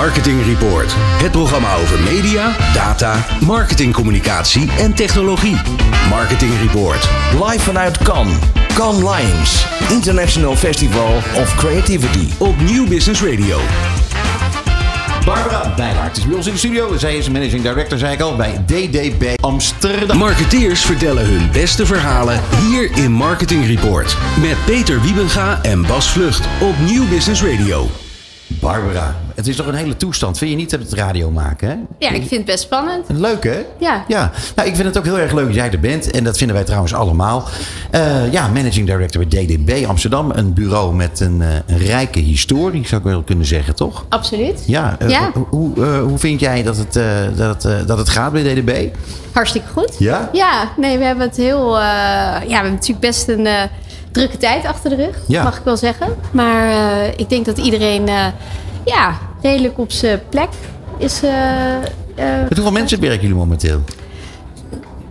Marketing Report. Het programma over media, data, marketingcommunicatie en technologie. Marketing Report. Live vanuit Cannes. Cannes Lions. International Festival of Creativity. Op Nieuw Business Radio. Barbara Bijlaert is bij ons in de studio. Zij is managing director, zei ik al, bij DDB Amsterdam. Marketeers vertellen hun beste verhalen hier in Marketing Report. Met Peter Wiebenga en Bas Vlucht op Nieuw Business Radio. Barbara, het is toch een hele toestand. Vind je niet dat het radio maken, hè? Ja, ik vind het best spannend. Leuk, hè? Ja. ja. Nou, ik vind het ook heel erg leuk dat jij er bent. En dat vinden wij trouwens allemaal. Eh, ja, managing director bij DDB Amsterdam. Een bureau met een, eh, een rijke historie, zou ik wel kunnen zeggen, toch? Absoluut. Ja. eh, Ja. Hoe, hoe vind jij dat het, dat, het, dat het gaat bij DDB? Hartstikke goed. Ja? Ja, nee, we hebben het heel... ja, we hebben natuurlijk best een drukke tijd achter de rug, Ja. mag ik wel zeggen. Maar ik denk dat iedereen ja, redelijk op zijn plek is. eh, eh, Met hoeveel mensen werken jullie momenteel?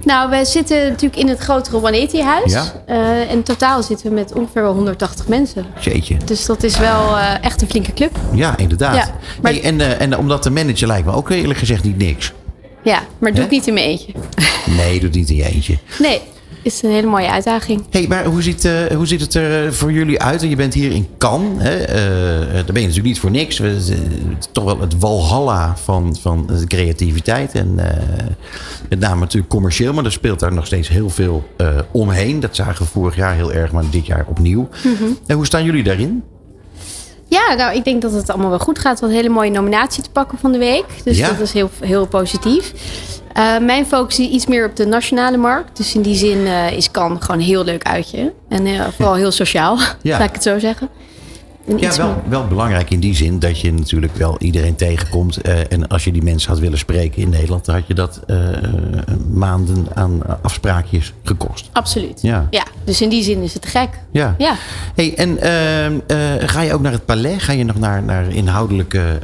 Nou, wij zitten natuurlijk in het grotere 180-huis. Ja. en in totaal zitten we met ongeveer wel 180 mensen. Jeetje. Dus dat is wel eh, echt een flinke club. Ja, inderdaad. Ja, maar- Hey, en, eh, en om dat te managen lijkt me ook eerlijk gezegd niet niks. Ja, maar doe ik niet in mijn eentje. Nee, doe niet in je eentje. Nee, is een hele mooie uitdaging. hey, maar hoe ziet, eh, hoe ziet het er eh, voor jullie uit? Je bent hier in Cannes. Hè? Eh, daar ben je natuurlijk niet voor niks. We, is toch wel het walhalla van, van creativiteit. En met name natuurlijk commercieel. Maar er speelt daar nog steeds heel veel omheen. Dat zagen we vorig jaar heel erg, maar dit jaar opnieuw. En hoe staan jullie daarin? Ja, nou, ik denk dat het allemaal wel goed gaat. Wat een hele mooie nominatie te pakken van de week. Dus Ja. dat is heel, heel positief. Eh, mijn focus is iets meer op de nationale markt. Dus in die zin eh, is Cannes gewoon een heel leuk uitje. En eh, vooral heel sociaal, Ja. laat ik het zo zeggen. Ja, wel, wel belangrijk in die zin dat je natuurlijk wel iedereen tegenkomt. Eh, en als je die mensen had willen spreken in Nederland, dan had je dat eh, maanden aan afspraakjes gekost. Absoluut. Ja. ja, dus in die zin is het gek. Ja. Ja. Hey, en ehm, eh, ga je ook naar het Palais? Ga je nog naar, naar inhoudelijke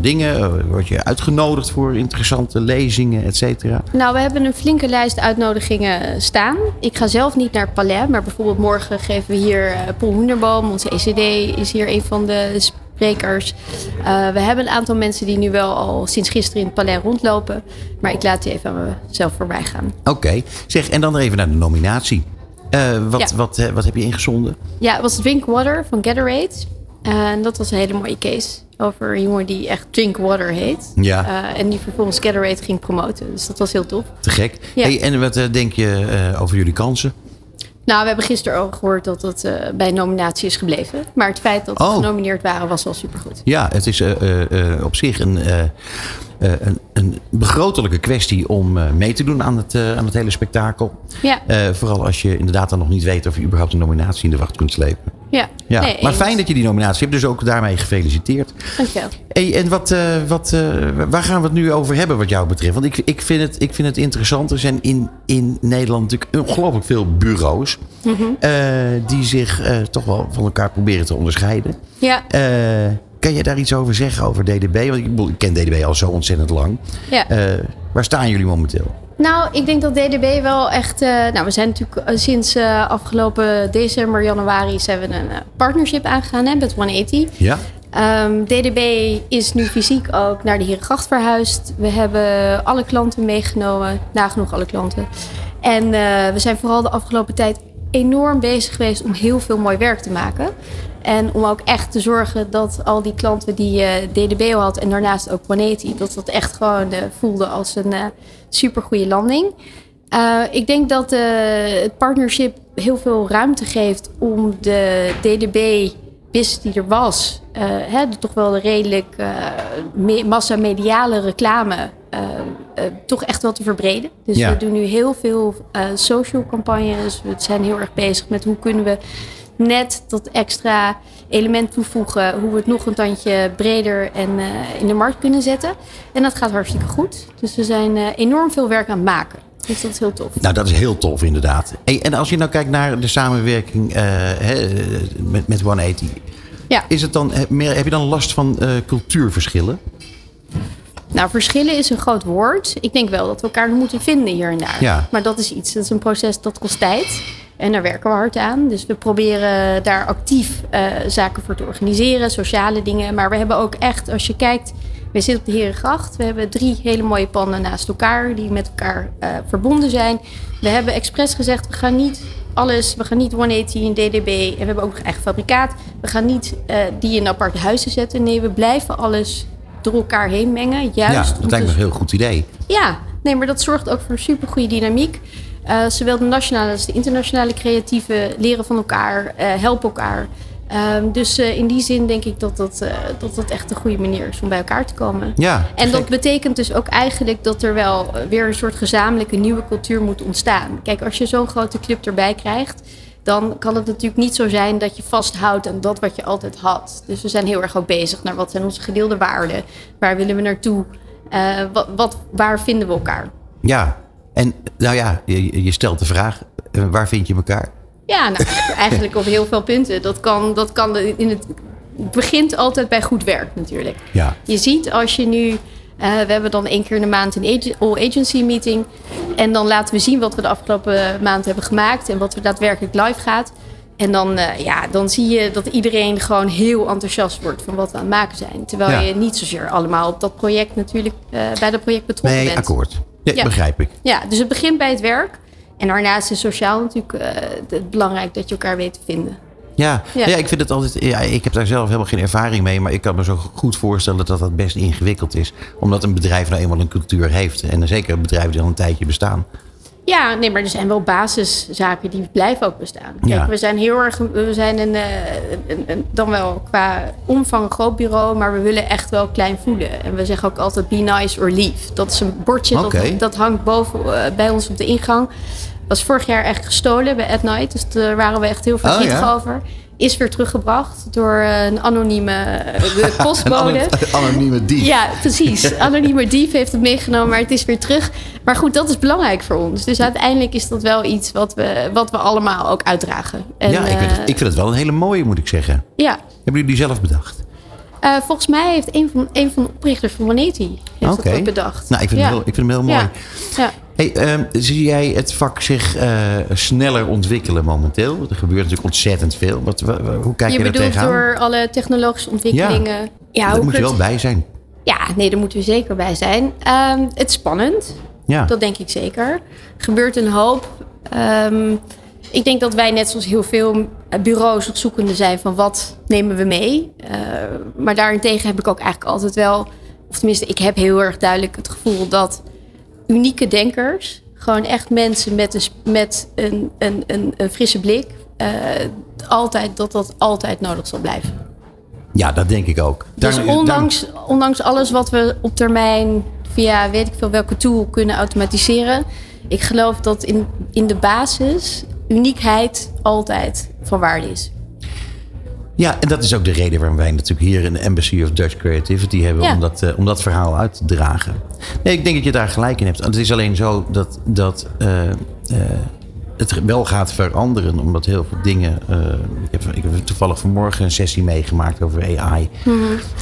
dingen? Word je uitgenodigd voor interessante lezingen, et cetera? Nou, we hebben een flinke lijst uitnodigingen staan. Ik ga zelf niet naar het Palais, maar bijvoorbeeld morgen geven we hier Paul Hoenderboom, onze ECD, is hier een van de sprekers. Uh, we hebben een aantal mensen die nu wel al sinds gisteren in het Palais rondlopen, maar ik laat die even aan mezelf voorbij gaan. Oké, okay. zeg, en dan even naar de nominatie. Uh, wat, Ja. wat, wat heb je ingezonden? Ja, het was Drinkwater van Gatorade. En dat was een hele mooie case over een jongen die echt Drinkwater heet. Ja. Uh, en die vervolgens Gatorade ging promoten. Dus dat was heel tof. Te gek. Ja. Hey, en wat denk je over jullie kansen? Nou, we hebben gisteren ook gehoord dat het uh, bij nominatie is gebleven. Maar het feit dat we Oh. genomineerd waren was wel supergoed. Ja, het is uh, op zich een, een, een begrotelijke kwestie om mee te doen aan het, aan het hele spektakel. Ja. vooral als je inderdaad dan nog niet weet of je überhaupt een nominatie in de wacht kunt slepen. Ja, Ja, Nee, maar fijn dat je die nominatie hebt, dus ook daarmee gefeliciteerd. Dankjewel. Hey, en wat, uh, wat, uh, waar gaan we het nu over hebben wat jou betreft? Want ik, ik, vind, het, ik vind het interessant. Er zijn in, in Nederland natuurlijk ongelooflijk veel bureaus... Mhm. uh, die zich toch wel van elkaar proberen te onderscheiden. Ja, Eh, kan je daar iets over zeggen, over DDB? Want ik, ik ken DDB al zo ontzettend lang. ja. Waar staan jullie momenteel? Nou, ik denk dat DDB wel echt. Uh, nou, we zijn natuurlijk uh, sinds uh, afgelopen december, januari zijn we een partnership aangegaan hè, met 180. Ja? Um, DDB is nu fysiek ook naar de Herengracht verhuisd. We hebben alle klanten meegenomen, nagenoeg alle klanten. En we zijn vooral de afgelopen tijd enorm bezig geweest om heel veel mooi werk te maken. En om ook echt te zorgen dat al die klanten die uh, DDB had en daarnaast ook 180, dat dat echt gewoon uh, voelde als een uh, supergoeie landing. Ik denk dat het partnership heel veel ruimte geeft om de DDB business die er was, hè, toch wel de redelijk me massa-mediale reclame, toch echt wel te verbreden. Dus Ja. we doen nu heel veel social campagnes. We zijn heel erg bezig met hoe kunnen we net dat extra element toevoegen, hoe we het nog een tandje breder en in de markt kunnen zetten. En dat gaat hartstikke goed. Dus we zijn enorm veel werk aan het maken. Dus dat is heel tof. Nou, dat is heel tof inderdaad. Hey, en als je nou kijkt naar de samenwerking hè, met, met 180. Ja. Is het dan, heb, meer, heb je dan last van cultuurverschillen? Nou, verschillen is een groot woord. Ik denk wel dat we elkaar moeten vinden hier en daar. Ja. Maar dat is iets, dat is een proces dat kost tijd. En daar werken we hard aan. Dus we proberen daar actief uh, zaken voor te organiseren, sociale dingen. Maar we hebben ook echt, als je kijkt We zitten op de Herengracht. We hebben drie hele mooie panden naast elkaar die met elkaar uh, verbonden zijn. We hebben expres gezegd, we gaan niet alles, we gaan niet 180 in DDB en we hebben ook nog eigen fabrikaat. We gaan niet uh, die in aparte huizen zetten. Nee, we blijven alles door elkaar heen mengen. Juist ja, dat lijkt me een heel goed idee. Ja, nee, maar dat zorgt ook voor een supergoeie dynamiek. Uh, zowel de nationale als de internationale creatieven leren van elkaar, uh, helpen elkaar. Um, dus uh, in die zin denk ik dat dat, dat dat echt een goede manier is om bij elkaar te komen. Ja, en dat betekent dus ook eigenlijk dat er wel weer een soort gezamenlijke nieuwe cultuur moet ontstaan. Kijk, als je zo'n grote club erbij krijgt, dan kan het natuurlijk niet zo zijn dat je vasthoudt aan dat wat je altijd had. Dus we zijn heel erg ook bezig naar wat zijn onze gedeelde waarden, waar willen we naartoe, wat, wat, waar vinden we elkaar. Ja, en nou ja, je, je stelt de vraag, waar vind je elkaar? Ja, nou, eigenlijk op heel veel punten. Dat kan, dat kan in het, het begint altijd bij goed werk natuurlijk. Ja. Je ziet als je nu, uh, we hebben dan één keer in de maand een all-agency meeting. En dan laten we zien wat we de afgelopen maand hebben gemaakt en wat er daadwerkelijk live gaat. En dan, uh, ja, dan zie je dat iedereen gewoon heel enthousiast wordt van wat we aan het maken zijn. Terwijl Ja. je niet zozeer allemaal op dat project natuurlijk uh, bij dat project betrokken Nee, bent. akkoord. Ja, Ja. begrijp ik. Ja, dus het begint bij het werk. En daarnaast is sociaal natuurlijk eh, het belangrijk dat je elkaar weet te vinden. Ja, ja. Ja. ik vind het altijd. Ja, ik heb daar zelf helemaal geen ervaring mee, maar ik kan me zo goed voorstellen dat dat best ingewikkeld is. Omdat een bedrijf nou eenmaal een cultuur heeft. En zeker bedrijven die al een tijdje bestaan. Ja, nee, maar er zijn wel basiszaken die blijven ook bestaan. Kijk, we zijn heel erg, we zijn een, eh, een, een- dan wel qua omvang een groot bureau, maar we willen echt wel klein voelen. En we zeggen ook altijd be nice or leave. Dat is een bordje, dat, dat hangt boven eh, bij ons op de ingang. Was vorig jaar echt gestolen bij At Night, dus daar waren we echt heel verdrietig Oh, ja? over. Is weer teruggebracht door eh, een anonieme eh, de postbode. anonieme dief. Ja, precies. Anonieme dief heeft het meegenomen, maar het is weer terug. Maar goed, dat is belangrijk voor ons. Dus uiteindelijk is dat wel iets wat we, wat we allemaal ook uitdragen. En, ja, ik vind, het, eh, ik vind het wel een hele mooie, moet ik zeggen. ja. Hebben jullie die zelf bedacht? Eh, volgens mij heeft een van, een van de oprichters van Moneti heeft Oké. dat bedacht. Nou, ik vind, ja. hem, heel, ik vind hem heel mooi. Ja. Ja. Hey, ehm, zie jij het vak zich eh, sneller ontwikkelen momenteel? Er gebeurt natuurlijk ontzettend veel. Wat, wa- wa- hoe kijk je, Je daar bedoelt tegenaan? door alle technologische ontwikkelingen. Ja, Daar hoe moet je het- wel bij zijn. Ja, nee, daar moeten we zeker bij zijn. Ehm, het is spannend. Ja. Dat denk ik zeker. Er gebeurt een hoop. Ehm, ik denk dat wij net zoals heel veel bureaus nog zoekende zijn van wat nemen we mee. Eh, maar daarentegen heb ik ook eigenlijk altijd wel, of tenminste ik heb heel erg duidelijk het gevoel dat unieke denkers, gewoon echt mensen met een, met een, een, een, een frisse blik, eh, altijd, dat dat altijd nodig zal blijven. Ja, dat denk ik ook. Dus Daar- ondanks, ondanks alles wat we op termijn via weet ik veel welke tool kunnen automatiseren. Ik geloof dat in, in de basis uniekheid altijd van waarde is. Ja, en dat is ook de reden waarom wij natuurlijk hier een Embassy of Dutch Creativity hebben Ja. om, dat, eh, om dat verhaal uit te dragen. Nee, ik denk dat je daar gelijk in hebt. Het is alleen zo dat, dat eh, eh, het wel gaat veranderen, omdat heel veel dingen. eh, ik, heb, ik heb toevallig vanmorgen een sessie meegemaakt over AI.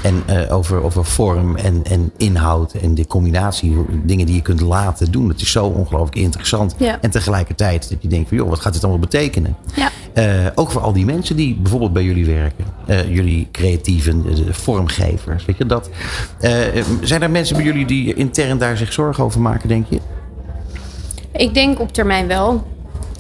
En eh, over, over vorm en, en inhoud en de combinatie, dingen die je kunt laten doen. Het is zo ongelooflijk interessant. Ja. En tegelijkertijd dat je denkt van joh, wat gaat dit allemaal betekenen? Ja. Eh, ook voor al die mensen die bijvoorbeeld bij jullie werken. Jullie creatieven, vormgevers. Weet je dat? Zijn er mensen bij jullie die intern daar zich zorgen over maken, denk je? Ik denk op termijn wel.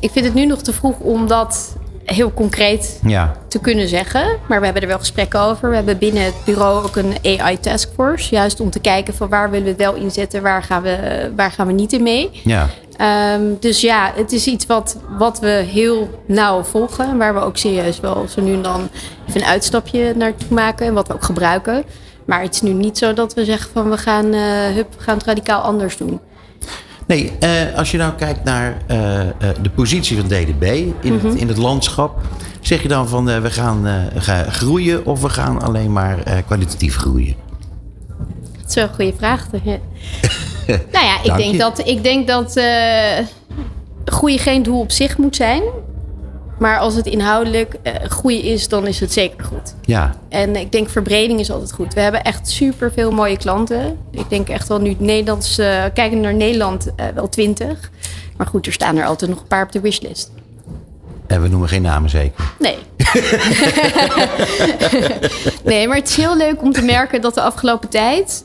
Ik vind het nu nog te vroeg om dat heel concreet Ja. te kunnen zeggen. Maar we hebben er wel gesprekken over. We hebben binnen het bureau ook een AI taskforce. Juist om te kijken van waar willen we het wel inzetten, waar gaan we, waar gaan we niet in mee. Ja. Ehm, dus ja, het is iets wat, wat we heel nauw volgen. Waar we ook serieus wel zo nu en dan even een uitstapje naartoe maken. En wat we ook gebruiken. Maar het is nu niet zo dat we zeggen van we gaan, eh, hup, we gaan het radicaal anders doen. Nee, eh, als je nou kijkt naar eh, eh, de positie van DDB in, het, in het landschap. Zeg je dan van we gaan, gaan groeien of we gaan alleen maar kwalitatief groeien? Dat is wel een goede vraag. Nou ja, ik denk dat, ik denk dat groeien geen doel op zich moet zijn. Maar als het inhoudelijk eh groei is, dan is het zeker goed. Ja, En ik denk verbreding is altijd goed. We hebben echt super veel mooie klanten. Ik denk echt wel nu Nederlands, eh kijken naar Nederland, eh, wel twintig. Maar goed, er staan er altijd nog een paar op de wishlist. En we noemen geen namen zeker. Nee. nee, maar het is heel leuk om te merken dat de afgelopen tijd...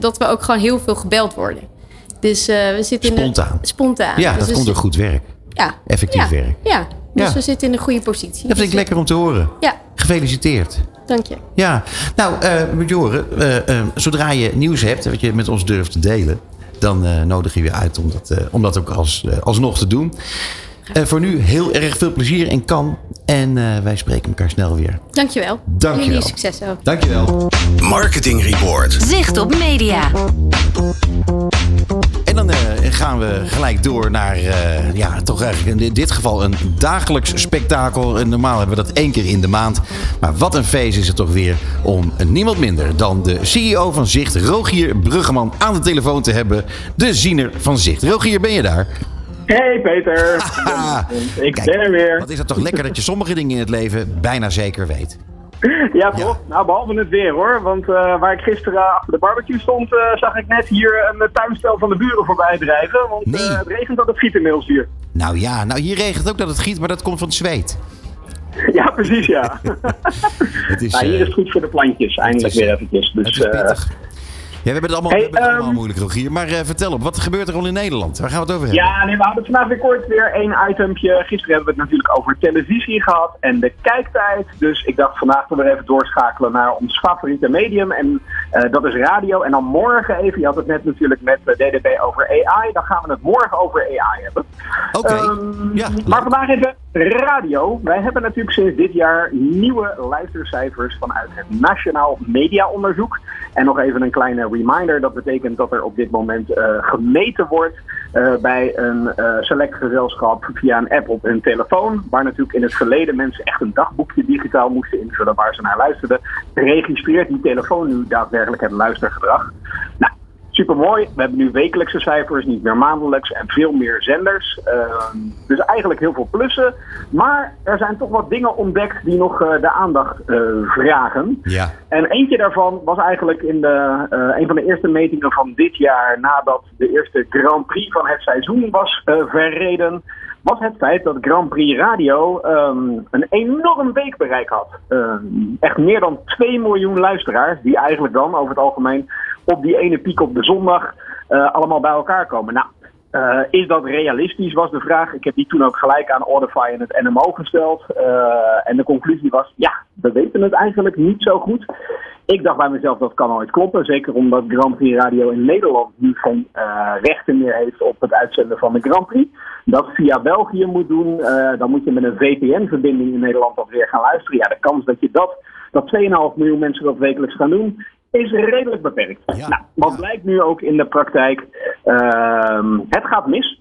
dat we ook gewoon heel veel gebeld worden. Dus we zitten in Spontaan. een... Spontaan. Ja, Dus dat komt door goed werk. Ja. Effectief ja. werk. Ja, dus Ja. we zitten in een goede positie. Dat vind ik Dus, lekker om te horen. Ja, Gefeliciteerd. dank je. Ja, nou, eh Joren, eh, eh, zodra je nieuws hebt wat je met ons durft te delen, dan eh, nodig je je uit om dat, eh, om dat ook als, alsnog te doen. Voor nu heel erg veel plezier in kan. En eh, wij spreken elkaar snel weer. Dankjewel. Dankjewel. Jullie succes ook. Dankjewel. Marketing Report. Zicht op media. Gaan we gelijk door naar, eh, ja, toch eigenlijk in dit geval een dagelijks spektakel. Normaal hebben we dat één keer in de maand. Maar wat een feest is het toch weer om niemand minder dan de CEO van Zicht, Rogier Bruggeman, aan de telefoon te hebben. De ziener van Zicht. Rogier, ben je daar? Hey Peter, ik ben er weer. Wat is dat toch lekker dat je sommige dingen in het leven bijna zeker weet. Ja toch? Nou, behalve het weer hoor. Want eh, waar ik gisteren achter de barbecue stond, eh, zag ik net hier een tuinstel van de buren voorbij drijven. Want Nee. eh, het regent dat het giet inmiddels hier. Nou ja, nou hier regent ook dat het giet, maar dat komt van het zweet. Ja, precies ja. Het is, nou, hier eh, is het goed voor de plantjes, eindelijk is- weer eventjes. het Dus, is eh, pittig. Ja, we hebben het allemaal, Hey, we hebben het allemaal ehm, moeilijk, Rogier. Maar eh, vertel op, wat gebeurt er al in Nederland? Waar gaan we het over hebben? Ja, nee, we hadden vandaag weer kort weer één itempje. Gisteren hebben we het natuurlijk over televisie gehad en de kijktijd. Dus ik dacht vandaag dat we even doorschakelen naar ons favoriete medium. En eh, dat is radio. En dan morgen even, je had het net natuurlijk met eh, DDB over AI. Dan gaan we het morgen over AI hebben. Oké. Ehm, Ja, maar vandaag even radio. Wij hebben natuurlijk sinds dit jaar nieuwe luistercijfers vanuit het Nationaal Mediaonderzoek. En nog even een kleine reminder. Dat betekent dat er op dit moment eh, gemeten wordt eh, bij een eh, select gezelschap via een app op hun telefoon. Waar natuurlijk in het verleden mensen echt een dagboekje digitaal moesten invullen waar ze naar luisterden. Registreert die telefoon nu daadwerkelijk het luistergedrag. Nou, Super mooi. We hebben nu wekelijkse cijfers, niet meer maandelijks en veel meer zenders. Ehm, dus eigenlijk heel veel plussen. Maar er zijn toch wat dingen ontdekt die nog eh, de aandacht eh, vragen. Ja. En eentje daarvan was eigenlijk in de, eh, een van de eerste metingen van dit jaar, nadat de eerste Grand Prix van het seizoen was verreden, was het feit dat Grand Prix Radio ehm, een enorm weekbereik had. Ehm, echt meer dan 2 miljoen luisteraars, die eigenlijk dan over het algemeen op die ene piek op de zondag eh, allemaal bij elkaar komen. Nou, eh, is dat realistisch, was de vraag. Ik heb die toen ook gelijk aan Audify en het NMO gesteld. Eh, en de conclusie was, ja, we weten het eigenlijk niet zo goed. Ik dacht bij mezelf, dat kan nooit kloppen. Zeker omdat Grand Prix Radio in Nederland niet geen eh, rechten meer heeft op het uitzenden van de Grand Prix. Dat via België moet doen. dan moet je met een VPN-verbinding in Nederland dat weer gaan luisteren. Ja, de kans dat je dat, dat 2,5 miljoen mensen dat wekelijks gaan doen, is redelijk beperkt. Ja. Nou, wat blijkt nu ook in de praktijk? Ehm, het gaat mis.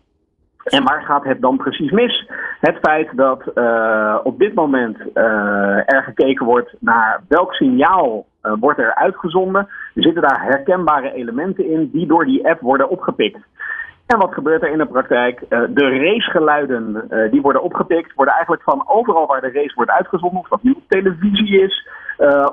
En waar gaat het dan precies mis? Het feit dat eh, op dit moment eh, er gekeken wordt naar welk signaal eh, wordt er uitgezonden. Er zitten daar herkenbare elementen in die door die app worden opgepikt. En wat gebeurt er in de praktijk? De racegeluiden die worden opgepikt, worden eigenlijk van overal waar de race wordt uitgezonden, of dat nu op televisie is,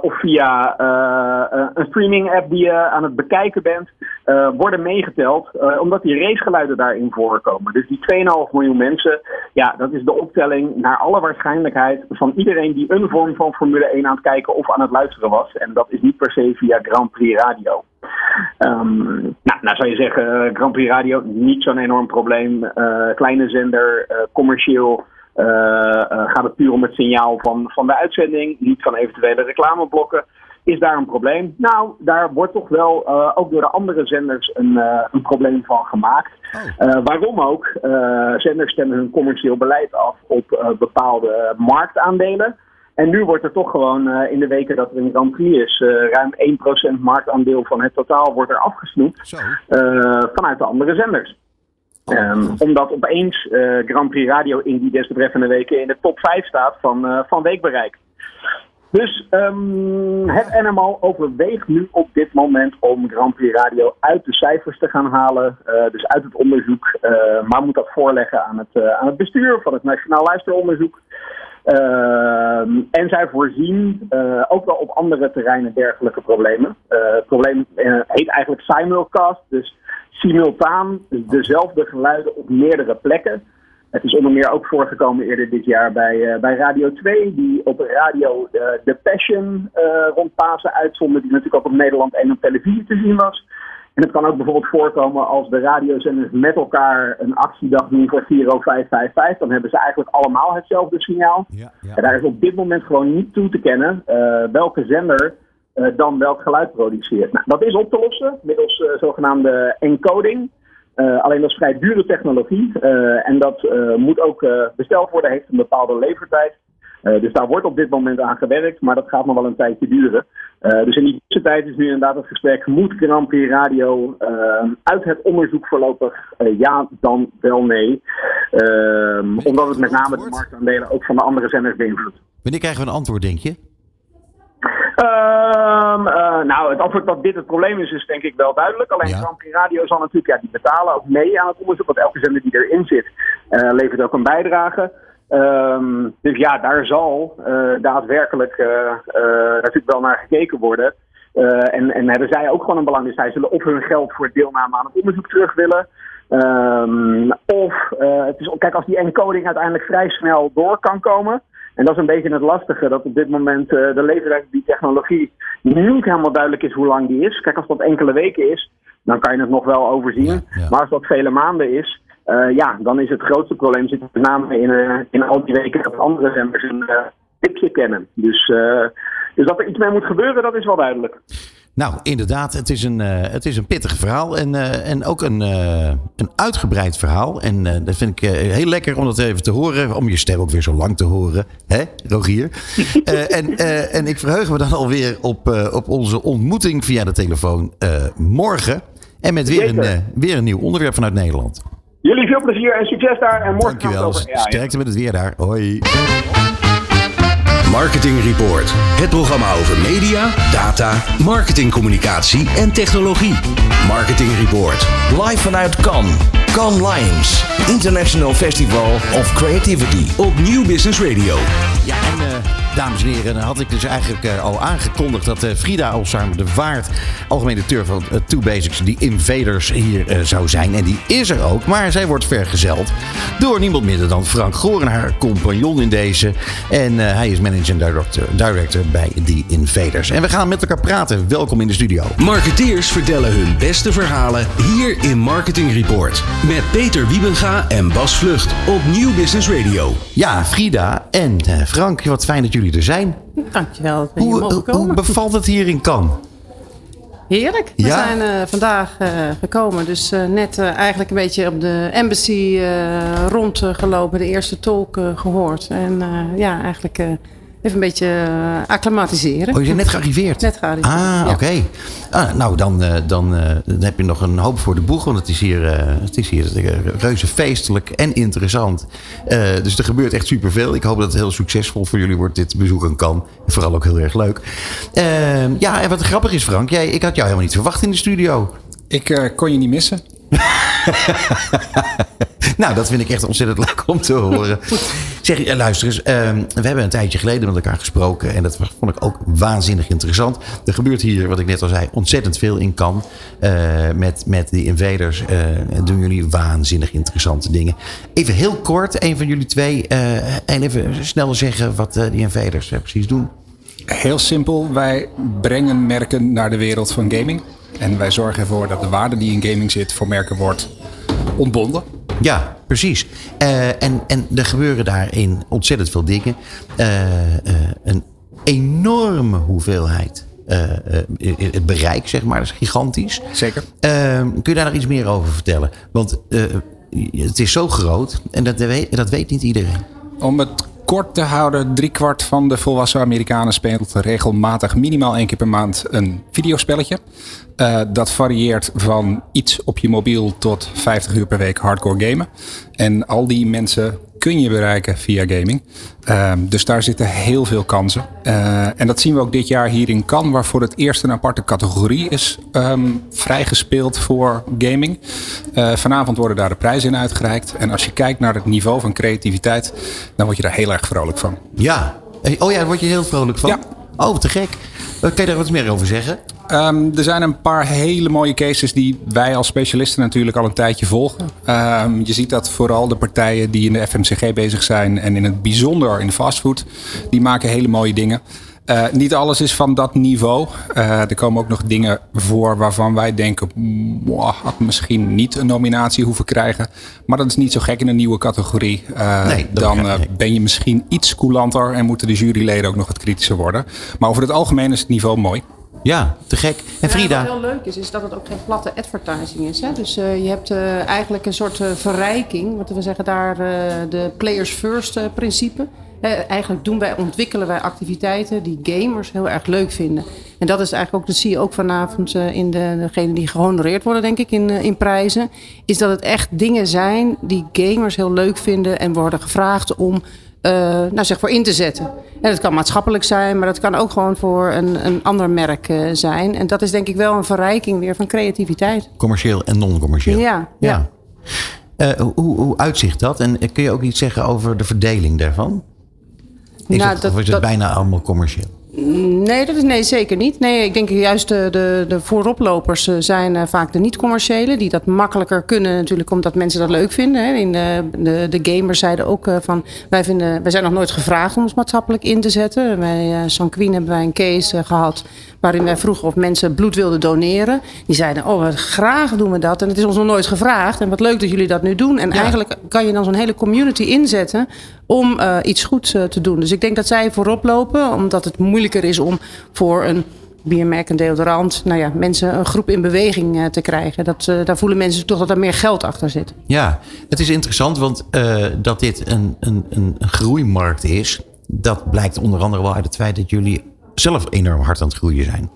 of via eh, eh, een streaming app die je aan het bekijken bent, eh, worden meegeteld, eh, omdat die racegeluiden daarin voorkomen. Dus die 2,5 miljoen mensen, ja, dat is de optelling naar alle waarschijnlijkheid van iedereen die een vorm van Formule 1 aan het kijken of aan het luisteren was. En dat is niet per se via Grand Prix Radio. Ehm, nou, nou zou je zeggen, eh, Grand Prix Radio, niet zo'n enorm probleem. Eh, kleine zender, eh, commercieel. Eh, eh, gaat het puur om het signaal van, van de uitzending, niet van eventuele reclameblokken. Is daar een probleem? Nou, daar wordt toch wel eh, ook door de andere zenders een, een probleem van gemaakt. Eh, waarom ook? Zenders stemmen hun commercieel beleid af op bepaalde marktaandelen. En nu wordt er toch gewoon in de weken dat er een Grand Prix is, ruim 1% marktaandeel van het totaal wordt er afgesnoept vanuit de andere zenders. Ehm, omdat opeens eh, Grand Prix Radio in die desbetreffende weken in de top 5 staat van, eh, van weekbereik. Dus ehm, het NMO overweegt nu op dit moment om Grand Prix Radio uit de cijfers te gaan halen. eh, dus uit het onderzoek. maar moet dat voorleggen aan het, aan het bestuur van het Nationaal Luisteronderzoek. Ehm, en zij voorzien ook wel op andere terreinen dergelijke problemen. Het probleem heet eigenlijk simulcast. Dus simultaan dezelfde geluiden op meerdere plekken. Het is onder meer ook voorgekomen eerder dit jaar bij, bij Radio 2, die op radio The Passion rond Pasen uitzonden, die natuurlijk ook op Nederland 1 op televisie te zien was. En het kan ook bijvoorbeeld voorkomen als de radiozenders met elkaar een actiedag doen voor 40555. Dan hebben ze eigenlijk allemaal hetzelfde signaal. Ja, ja. En daar is op dit moment gewoon niet toe te kennen uh, welke zender uh, dan welk geluid produceert. Nou, dat is op te lossen middels uh, zogenaamde encoding. alleen dat is vrij dure technologie. en dat moet ook besteld worden, heeft een bepaalde levertijd. Dus daar wordt op dit moment aan gewerkt, maar dat gaat nog wel een tijdje duren. Dus in die tussentijd is nu inderdaad het gesprek: moet Grand Prix Radio uit het onderzoek voorlopig ja, dan wel nee? Ehm, omdat het met name de marktaandelen ook van de andere zenders beïnvloedt. Wanneer krijgen we een antwoord, denk je? Um, nou, het antwoord dat dit het probleem is, is denk ik wel duidelijk. Alleen ja. Radio zal natuurlijk, ja, die betalen ook mee aan het onderzoek. Want elke zender die erin zit, levert ook een bijdrage. Um, dus ja, daar zal uh, daadwerkelijk natuurlijk wel naar gekeken worden. en, en hebben zij ook gewoon een belang. Dus zij zullen of hun geld voor deelname aan het onderzoek terug willen. Um, of, het is, kijk, als die encoding uiteindelijk vrij snel door kan komen. En dat is een beetje het lastige, dat op dit moment de leeftijd van die technologie niet helemaal duidelijk is hoe lang die is. Kijk, als dat enkele weken is, dan kan je het nog wel overzien. Maar als dat vele maanden is, uh, ja, dan is het grootste probleem zit met name in, uh, in al die weken dat andere zenders een uh, tipje kennen. Dus, dus dat er iets mee moet gebeuren, dat is wel duidelijk. Nou, inderdaad, het is een, het is een pittig verhaal en, en ook een, een uitgebreid verhaal. En dat vind ik heel lekker om dat even te horen, om je stem ook weer zo lang te horen, hè, Rogier? en, en ik verheug me dan alweer op, op onze ontmoeting via de telefoon morgen. En met weer een, weer een nieuw onderwerp vanuit Nederland. Jullie veel plezier en succes daar. En morgen Dankjewel. over Sterkte met het weer daar. Hoi. Marketing Report. Het programma over media, data, marketingcommunicatie en technologie. Marketing Report. Live vanuit Cannes. Cannes Lions. International Festival of Creativity. Op Nieuw Business Radio. Ja, en uh, dames en heren, had ik dus eigenlijk uh, al aangekondigd dat uh, Frida Alzheimer de Waard, algemene directeur van Two Basics, die Invaders hier zou zijn. En die is er ook, maar zij wordt vergezeld door niemand minder dan Frank Goren, haar compagnon in deze. En hij is managing director, director bij die Invaders. En we gaan met elkaar praten. Welkom in de studio. Marketeers vertellen hun beste verhalen hier in Marketing Report. Met Peter Wiebenga en Bas Vlucht op Nieuw Business Radio. Ja, Frida en Frank, wat fijn dat jullie er zijn. Dankjewel. Dat hoe, hoe bevalt het hier in Cannes? Heerlijk. We ja? zijn uh, vandaag uh, gekomen. Dus uh, net eigenlijk een beetje op de embassy rondgelopen. De eerste tolk gehoord. En ja, eigenlijk Even een beetje uh, acclimatiseren. Oh, je bent net gearriveerd? Net gearriveerd. Ah, oké. Ah, nou, dan, uh, dan, uh, dan heb je nog een hoop voor de boeg. Want het is hier, het is hier reuze feestelijk en interessant. dus er gebeurt echt superveel. Ik hoop dat het heel succesvol voor jullie wordt, dit bezoeken kan. En vooral ook heel erg leuk. Ehm, ja, en wat grappig is, Frank. Jij, ik had jou helemaal niet verwacht in de studio. Ik kon je niet missen. nou, dat vind ik echt ontzettend leuk om te horen. zeg, eh, luister eens. Ehm, we hebben een tijdje geleden met elkaar gesproken. En dat vond ik ook waanzinnig interessant. Er gebeurt hier, wat ik net al zei, ontzettend veel in kan. Uh, met, met die invaders uh, doen jullie waanzinnig interessante dingen. Even heel kort, een van jullie twee. en even snel zeggen wat die invaders precies doen. Heel simpel. Wij brengen merken naar de wereld van gaming. En wij zorgen ervoor dat de waarde die in gaming zit voor merken wordt ontbonden. Ja, precies. Uh, en, en er gebeuren daarin ontzettend veel dingen. Uh, uh, een enorme hoeveelheid. het bereik, zeg maar, dat is gigantisch. Zeker. kun je daar nog iets meer over vertellen? Want het is zo groot en dat weet, dat weet niet iedereen. Om het kort te houden, driekwart van de volwassen Amerikanen speelt regelmatig minimaal één keer per maand een videospelletje. Uh, dat varieert van iets op je mobiel tot 50 uur per week hardcore gamen. En al die mensen kun je bereiken via gaming. Uh, dus daar zitten heel veel kansen. Uh, en dat zien we ook dit jaar hier in Cannes, waar voor het eerst een aparte categorie is um, vrijgespeeld voor gaming. Uh, vanavond worden daar de prijzen in uitgereikt. En als je kijkt naar het niveau van creativiteit, dan word je daar heel erg vrolijk van. Ja, oh ja, daar word je heel vrolijk van. Ja. Oh, te gek. Kan je daar wat meer over zeggen? Ehm, er zijn een paar hele mooie cases die wij als specialisten natuurlijk al een tijdje volgen. Ehm, je ziet dat vooral de partijen die in de FMCG bezig zijn en in het bijzonder in de fastfood, die maken hele mooie dingen. Uh, niet alles is van dat niveau. Uh, er komen ook nog dingen voor waarvan wij denken, wow, had misschien niet een nominatie hoeven krijgen. Maar dat is niet zo gek in een nieuwe categorie. Uh, nee, dan ben je misschien iets coulanter en moeten de juryleden ook nog wat kritischer worden. Maar over het algemeen is het niveau mooi. Ja, te gek. En Frida? wat heel leuk is, is dat het ook geen platte advertising is. Hè? Dus uh, je hebt uh, eigenlijk een soort uh, verrijking. Wat we zeggen daar, de players first principe. eigenlijk doen wij, ontwikkelen wij activiteiten die gamers heel erg leuk vinden. En dat is eigenlijk ook, dat zie je ook vanavond in de, degene die gehonoreerd worden, denk ik, in, in prijzen. Is dat het echt dingen zijn die gamers heel leuk vinden en worden gevraagd om uh, nou zeg voor in te zetten. En dat kan maatschappelijk zijn, maar dat kan ook gewoon voor een, een ander merk uh, zijn. En dat is denk ik wel een verrijking weer van creativiteit. Commercieel en non-commercieel. Ja. ja. ja. Uh, hoe, hoe uitzicht dat? En kun je ook iets zeggen over de verdeling daarvan? Is nou, het, dat, of is het dat, bijna allemaal commercieel? Nee, dat is, nee, zeker niet. Nee, ik denk juist de, de, de vooroplopers eh, zijn uh, vaak de niet-commerciële. Die dat makkelijker kunnen natuurlijk omdat mensen dat leuk vinden. Hè. In de, de, de gamers zeiden ook uh, van... Wij, vinden, wij zijn nog nooit gevraagd om ons maatschappelijk in te zetten. Bij uh, Sanquin hebben wij een case gehad... waarin wij vroegen of mensen bloed wilden doneren. Die zeiden, oh, graag doen we dat. En het is ons nog nooit gevraagd. En wat leuk dat jullie dat nu doen. En ja. eigenlijk kan je dan zo'n hele community inzetten... om iets goeds te doen. Dus ik denk dat zij voorop lopen, omdat het moeilijk is om voor een biermerk, een deodorant, nou ja, mensen een groep in beweging uh, te krijgen. Dat, daar voelen mensen toch dat er meer geld achter zit. Ja, het is interessant, want dat dit een, een, een groeimarkt is, dat blijkt onder andere wel uit het feit dat jullie zelf enorm hard aan het groeien zijn.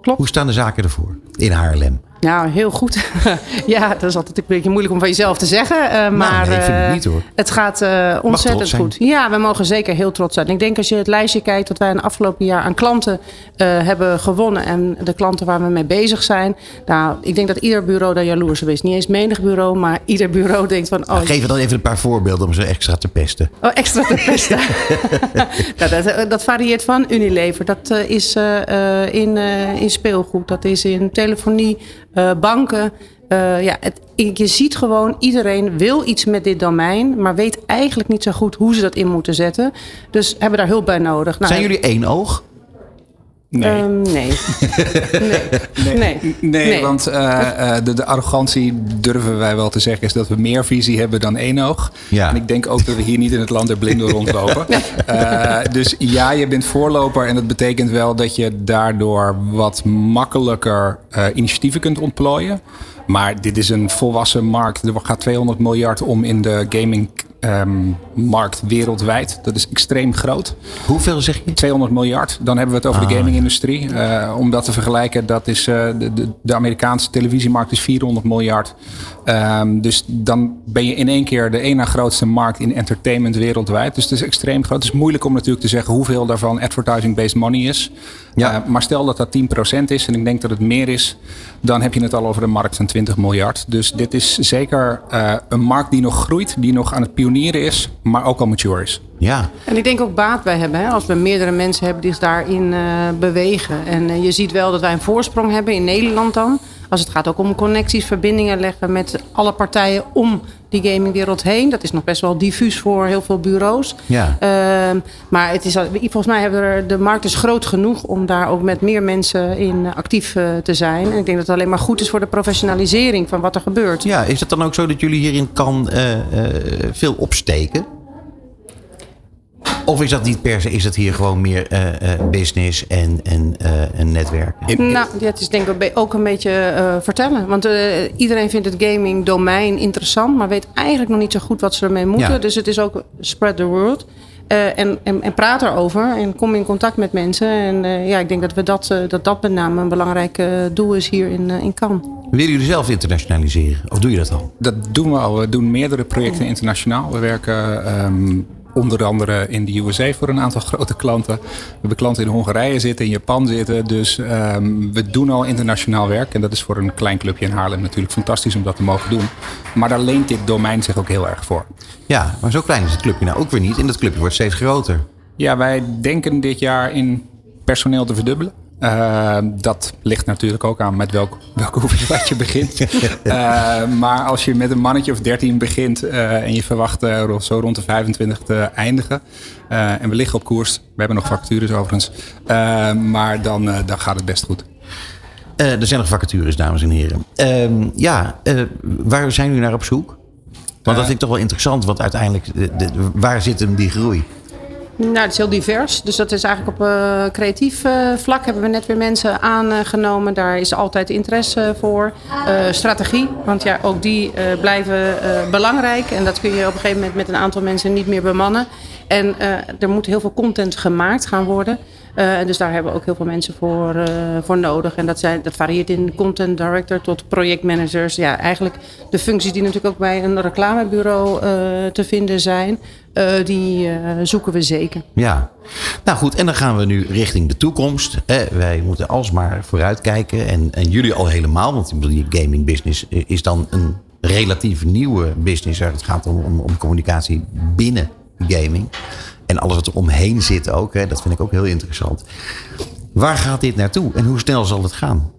Klopt. Hoe staan de zaken ervoor in Haarlem? Nou, heel goed. ja, dat is altijd een beetje moeilijk om van jezelf te zeggen. Uh, nou, maar nee, vind ik niet, hoor. Het gaat uh, ontzettend goed. Ja, we mogen zeker heel trots zijn. Ik denk als je het lijstje kijkt dat wij in afgelopen jaar aan klanten hebben gewonnen. En de klanten waar we mee bezig zijn. Nou, ik denk dat ieder bureau daar jaloers op is. Niet eens menig bureau, maar ieder bureau denkt van... Oh, nou, geef dan even een paar voorbeelden om ze extra te pesten. Oh, extra te pesten. nou, dat, dat, varieert van Unilever. Dat is in, in speelgoed. Dat is in telefonie. Uh, banken. Uh, ja, het, je ziet gewoon, iedereen wil iets met dit domein, maar weet eigenlijk niet zo goed hoe ze dat in moeten zetten. Dus hebben daar hulp bij nodig. Nou, Zijn jullie één oog? Nee. Um, nee. nee. nee. nee. Nee, want uh, uh, de, de, arrogantie, durven wij wel te zeggen, is dat we meer visie hebben dan één oog. Ja. En ik denk ook dat we hier niet in het land der blinden rondlopen. uh, dus ja, je bent voorloper en dat betekent wel dat je daardoor wat makkelijker initiatieven kunt ontplooien. Maar dit is een volwassen markt. Er gaat 200 miljard om in de gaming um, markt wereldwijd. Dat is extreem groot. Hoeveel zeg je? 200 miljard. Dan hebben we het over ah, de gamingindustrie. Uh, om dat te vergelijken, dat is, uh, de, de, de, Amerikaanse televisiemarkt is 400 miljard. Um, dus dan ben je in één keer de ene grootste markt in entertainment wereldwijd. Dus het is extreem groot. Het is moeilijk om natuurlijk te zeggen hoeveel daarvan advertising-based money is. Ja. Uh, maar stel dat dat 10% is en ik denk dat het meer is, dan heb je het al over een markt van 20 miljard. Dus dit is zeker een markt die nog groeit, die nog aan het pionieren is, maar ook al mature is. Ja. En ik denk ook baat bij hebben. Hè? Als we meerdere mensen hebben die zich daarin uh, bewegen. En uh, je ziet wel dat wij een voorsprong hebben in Nederland dan. Als het gaat ook om connecties, verbindingen leggen met alle partijen om die gamingwereld heen. Dat is nog best wel diffuus voor heel veel bureaus. Ja. Uh, maar het is, volgens mij hebben we de markt is groot genoeg om daar ook met meer mensen in actief uh, te zijn. En ik denk dat het alleen maar goed is voor de professionalisering van wat er gebeurt. Ja, is het dan ook zo dat jullie hierin kan uh, veel opsteken? Of is dat niet per se, is het hier gewoon meer uh, uh, business en, en, uh, en netwerken? Nou, het is denk ik ook een beetje vertellen. Want iedereen vindt het gaming domein interessant, maar weet eigenlijk nog niet zo goed wat ze ermee moeten. Ja. Dus het is ook spread the word. en, en, en praat erover en kom in contact met mensen. En ja, ik denk dat we dat, dat, dat met name een belangrijk doel is hier in, in Cannes. Willen jullie zelf internationaliseren? Of doe je dat al? Dat doen we al. We doen meerdere projecten internationaal. We werken um, onder andere in de USA voor een aantal grote klanten. We hebben klanten in Hongarije zitten, in Japan zitten. Dus um, we doen al internationaal werk. En dat is voor een klein clubje in Haarlem natuurlijk fantastisch om dat te mogen doen. Maar daar leent dit domein zich ook heel erg voor. Ja, maar zo klein is het clubje nou ook weer niet. En dat clubje wordt steeds groter. Ja, wij denken dit jaar in personeel te verdubbelen. Uh, dat ligt natuurlijk ook aan met welk, welke hoeveelheid je begint. uh, maar als je met een mannetje of 13 begint uh, en je verwacht zo rond de 25 te eindigen. en we liggen op koers. We hebben nog vacatures overigens. maar dan, dan gaat het best goed. er zijn nog vacatures, dames en heren. Ehm, ja, waar zijn jullie naar op zoek? Want dat vind ik toch wel interessant, want uiteindelijk, de, de, waar zit hem die groei? Nou, het is heel divers. Dus dat is eigenlijk op uh, creatief uh, vlak hebben we net weer mensen aangenomen. Daar is altijd interesse voor. Uh, strategie, want ja, ook die blijven belangrijk. En dat kun je op een gegeven moment met een aantal mensen niet meer bemannen. En er moet heel veel content gemaakt gaan worden. Uh, dus daar hebben we ook heel veel mensen voor, uh, voor nodig. En dat, zijn, dat varieert in content director tot projectmanagers. Ja, eigenlijk de functies die natuurlijk ook bij een reclamebureau uh, te vinden zijn. die zoeken we zeker. Ja, nou goed, en dan gaan we nu richting de toekomst. wij moeten alsmaar vooruitkijken. En, en jullie al helemaal, want die gaming business is dan een relatief nieuwe business. Het gaat om, om, om communicatie binnen gaming. En alles wat er omheen zit ook. Hè, dat vind ik ook heel interessant. Waar gaat dit naartoe en hoe snel zal het gaan?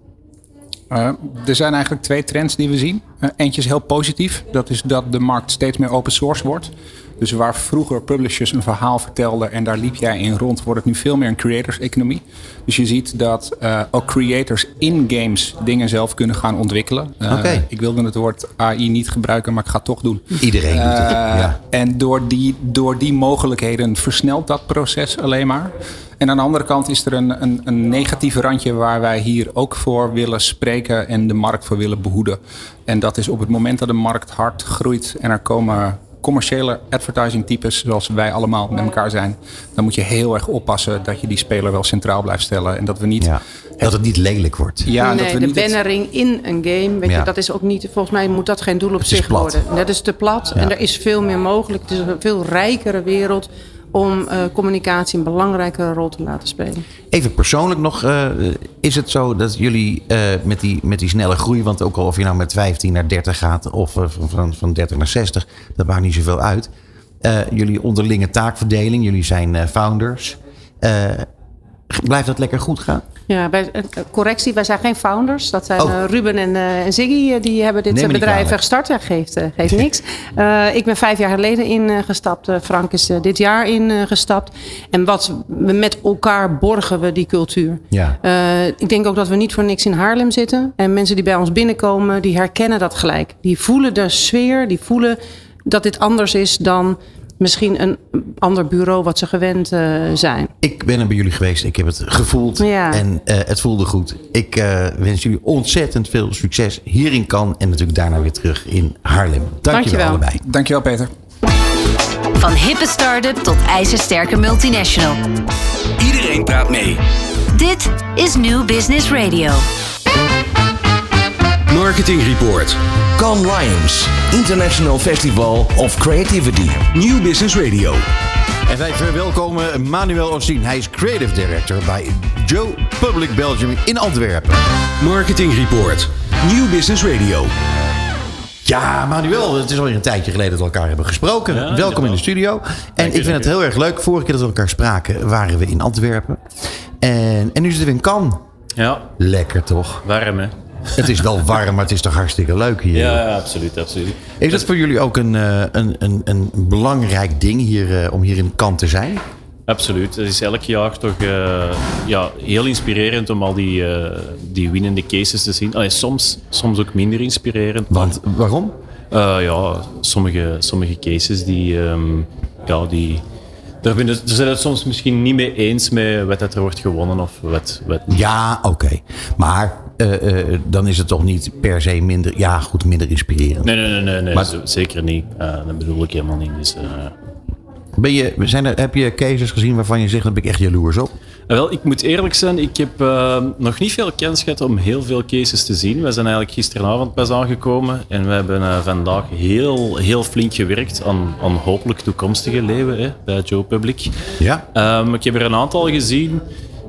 Uh, er zijn eigenlijk twee trends die we zien. Uh, eentje is heel positief. Dat is dat de markt steeds meer open source wordt. Dus waar vroeger publishers een verhaal vertelden en daar liep jij in rond, wordt het nu veel meer een creators-economie. Dus je ziet dat uh, ook creators in games dingen zelf kunnen gaan ontwikkelen. Uh, Ik wilde het woord AI niet gebruiken, maar ik ga het toch doen. Iedereen doet het. Ja. En door die, door die mogelijkheden versnelt dat proces alleen maar. En aan de andere kant is er een, een, een negatieve randje waar wij hier ook voor willen spreken en de markt voor willen behoeden. En dat is op het moment dat de markt hard groeit en er komen commerciële advertising types zoals wij allemaal met elkaar zijn, dan moet je heel erg oppassen dat je die speler wel centraal blijft stellen en dat we niet. Ja, dat het niet lelijk wordt. Ja, nee, dat we de bannering in een game, weet je, dat is ook niet, volgens mij moet dat geen doel op zich worden. Dat is te plat en er is veel meer mogelijk. Het is een veel rijkere wereld om uh, communicatie een belangrijke rol te laten spelen. Even persoonlijk nog, uh, is het zo dat jullie uh, met, die, met die snelle groei, want ook al of je nou met 15 naar 30 gaat of van, van 30 naar 60, dat maakt niet zoveel uit. jullie onderlinge taakverdeling, jullie zijn founders. blijft dat lekker goed gaan? Ja, bij, eh, correctie, wij zijn geen founders. Dat zijn oh. Eh, Ruben en, uh, en Ziggy. die hebben dit bedrijf gestart. Dat geeft, geeft niks. ik ben vijf jaar geleden ingestapt. Frank is dit jaar ingestapt. En wat we met elkaar borgen we die cultuur. Ja. ik denk ook dat we niet voor niks in Haarlem zitten. En mensen die bij ons binnenkomen, die herkennen dat gelijk. Die voelen de sfeer, die voelen dat dit anders is dan misschien een ander bureau wat ze gewend uh, zijn. Ik ben er bij jullie geweest. Ik heb het gevoeld. Ja. En uh, het voelde goed. Ik uh, wens jullie ontzettend veel succes hier in Cannes. En natuurlijk daarna weer terug in Haarlem. Dank Dankjewel allebei. Dankjewel Peter. Van hippe start-up tot ijzersterke multinational. Iedereen praat mee. Dit is New Business Radio. Marketing Report. Cannes Lions, International Festival of Creativity. New Business Radio. En wij verwelkomen Manuel Ossien. Hij is Creative Director bij Joe Public Belgium in Antwerpen. Marketing Report. New Business Radio. Ja, Manuel, het is alweer een tijdje geleden dat we elkaar hebben gesproken. Welkom in de studio. En ik vind het heel erg leuk. Vorige keer dat we elkaar spraken, waren we in Antwerpen. En, en nu zitten we in Cannes. Ja. Lekker toch? Warm, hè? Het is wel warm, maar het is toch hartstikke leuk hier. Ja, absoluut, absoluut. Is dat voor jullie ook een, eh, een, een, een belangrijk ding hier, eh, om hier in Kant te zijn? Absoluut. Het is elk jaar toch uh, ja, heel inspirerend om al die, uh, die winnende cases te zien. Allee, soms, soms ook minder inspirerend. Want waarom? Uh, ja, sommige, sommige cases die, um, ja, die, daar ben je, zijn het soms misschien niet mee eens met wat er wordt gewonnen of wat. wat ja, oké. Maar uh, uh, dan is het toch niet per se minder, ja goed, minder inspirerend. Nee, nee, nee, nee, nee maar, zeker niet. Uh, dat bedoel ik helemaal niet. Dus, ben je, zijn er, heb je cases gezien waarvan je zegt, daar ben ik echt jaloers op? Wel, ik moet eerlijk zijn, ik heb nog niet veel kans gehad om heel veel cases te zien. We zijn eigenlijk gisteravond pas aangekomen en we hebben vandaag heel, heel flink gewerkt aan, aan hopelijk toekomstige leeuwen hè, bij Joe Public. Ja. Um, ik heb er een aantal gezien.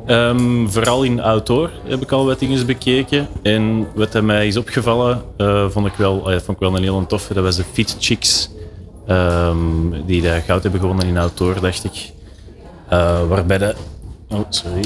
Um, vooral in outdoor heb ik al wat dingen bekeken. En wat mij is opgevallen, uh, vond, ik wel, uh, vond ik wel een heel toffe. Dat was de Fit Chicks. Um, die daar goud hebben gewonnen in outdoor, dacht ik. Uh, waarbij de... Oh, sorry.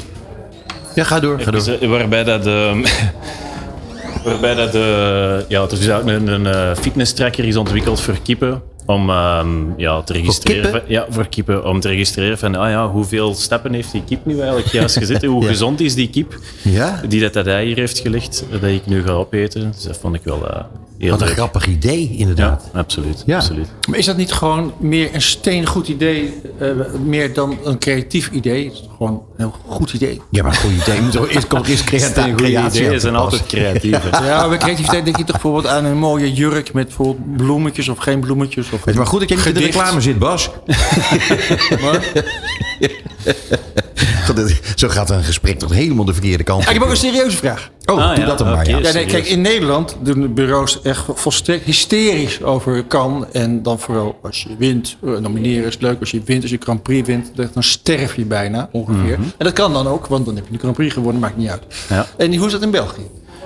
Ja, ga door. Ga door. Eh, Waarbij dat de... Waarbij dat de... Ja, er is ook een, een eh, fitness tracker is ontwikkeld voor kippen. Om ehm, ja, te registreren. ja, voor kippen. Om te registreren van ah, ja, hoeveel stappen heeft die kip nu eigenlijk juist gezet. en Hoe Ja. gezond is die kip Ja? die dat, dat ei hier heeft gelegd. Dat ik nu ga opeten. Dus dat vond ik wel eh, heel Wat een leuk. grappig idee, Ja, inderdaad. absoluut. Ja. absoluut. Maar is dat niet gewoon meer een steengoed idee, eh, meer dan een creatief idee? Het is gewoon een heel goed idee. Ja, maar een goed idee. Moet toch eerst, komt eerst creatie ideeën zijn altijd creatief. Ja, bij creativiteit denk je toch bijvoorbeeld aan een mooie jurk met bijvoorbeeld bloemetjes of geen bloemetjes. Of maar goed dat je niet in de reclame zit, Bas. Zo gaat een gesprek toch helemaal de verkeerde kant ik heb ook een serieuze vraag. Oh, Ah, doe ja, dat dan maar, oké. ja. Ja, nee, kijk, in Nederland doen de bureaus echt volstrekt hysterisch over kan. En dan vooral als je wint, eh, nomineren is leuk. Als je wint, als je Grand Prix wint, dan- sterf je bijna ongeveer. En dat kan dan ook, want dan heb je de Grand Prix gewonnen, maakt niet uit. Ja. En hoe is dat in België?